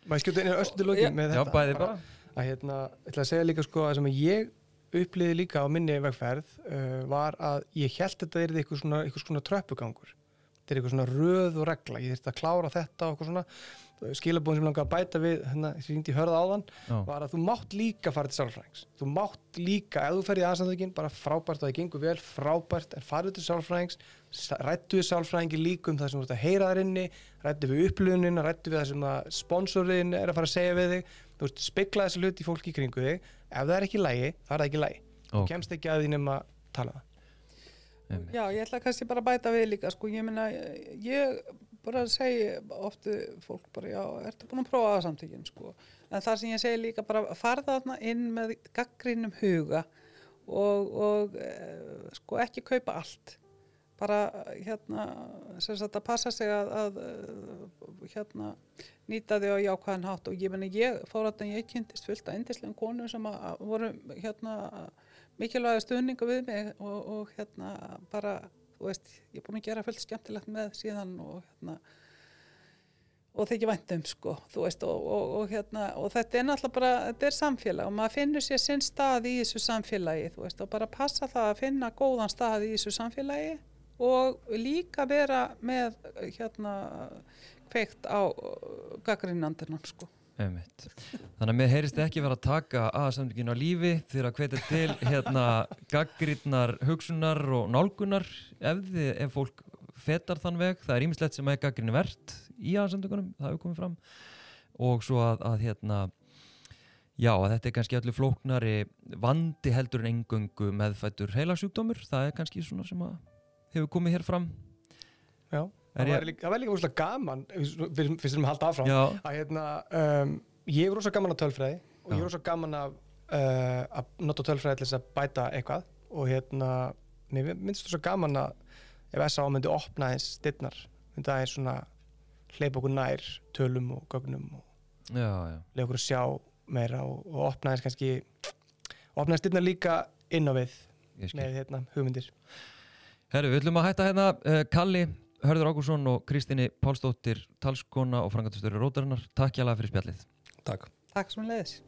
D: Má ég skjóta einu östu til loki með
A: já
D: þetta?
A: bæði bara.
D: Að hérna, ég ætla að segja líka sko að sem að ég uppliði líka á minni vegferð uh, var að ég held þetta er eitthvað svona, eitthvað svona tröppugangur. Þetta er eitthvað svona röð og regla. Ég þurfti að klára þetta og eitthvað svona skilabóðin sem langar að bæta við hérna, sem ég hindi hörða áðan
A: Já.
D: var að þú mátt líka fara til sálfræðings. Þú mátt líka, ef þú fer í aðstændökin bara frábært og það gengur vel, frábært en farðu til sálfræðings, rættu við sálfræðingi líka um það sem þú ert að heyra þar inni rættu við upplöfunin, rættu við það sem að sponsorin er að fara að segja við þig. Þú veist, spegla þessi hluti í fólki kringu þig. Ef það er ekki lægi, það er það ekki lægi þú kemst ekki að því nema að tala um.
C: Já, ég ætla kannski bara að bæta við líka sko, ég meina, ég bara segi oftu fólk bara, já, ertu búin að prófa það samtökin sko, en það sem ég segi líka bara farða þarna inn með gaggrínum huga og, og e, sko ekki kaupa allt. Bara hérna sem sagt að passa sig að, að eh, hérna nýta því á jákvæðan hátt. Og ég ég fór að ég kynntist fullt að indislegum konum sem að, að voru hérna mikilvæga stuðningu við mig og, og hérna bara, veist, ég er búin að gera fullt skemmtilegt með síðan og hérna og þykja væntum sko, veist og, og, og hérna, og þetta er náttúrulega bara þetta er samfélag og maður finnur sér sinn stað í þessu samfélagi, veist, og bara passa það að finna góðan stað í þessu samfélagi og líka vera með hérna kveikt á gaggrinnandunum sko
A: Einmitt. Þannig að mér heyrist ekki vera að taka aðsamtökinu á lífi þegar að hvetja til hérna gaggrínnar hugsunar og nálgunar ef, þið, ef fólk fetar þann veg, það er ímislegt sem er gaggrinni verðt í aðsamtökunum, það hefur komið fram. Og svo að, að hérna já, að þetta er kannski allir flóknari vandi heldur en engöngu meðfættur heilasjúkdómur, það er kannski svona sem að hefur komið hér fram.
D: Já, það
A: ég-
D: væri líka, það líka úrslega gaman fyrst við erum að halda áfram
A: Já,
D: að hérna, um, ég er rosa gaman að tölfræði og ég
A: Já.
D: er rosa gaman að, uh, að nota tölfræði til þess að bæta eitthvað og hérna, mér minnst rosa gaman að ef S.A. myndi opna eins dittnar, myndi aðeins svona hleypa okkur nær tölum og gögnum og leiða okkur að sjá meira og, og opna eins kannski opna eins dittnar líka inn á við
A: ég
D: með hérna, hugmyndir
A: Herru, við ætlum að hætta hérna uh, Kalli, Hörður Ágúrsson og Kristíni Pálsdóttir, talskona og frangatustöru Rótarinnar. Takk hjá fyrir spjallið.
B: Takk
C: Takk sem leiðis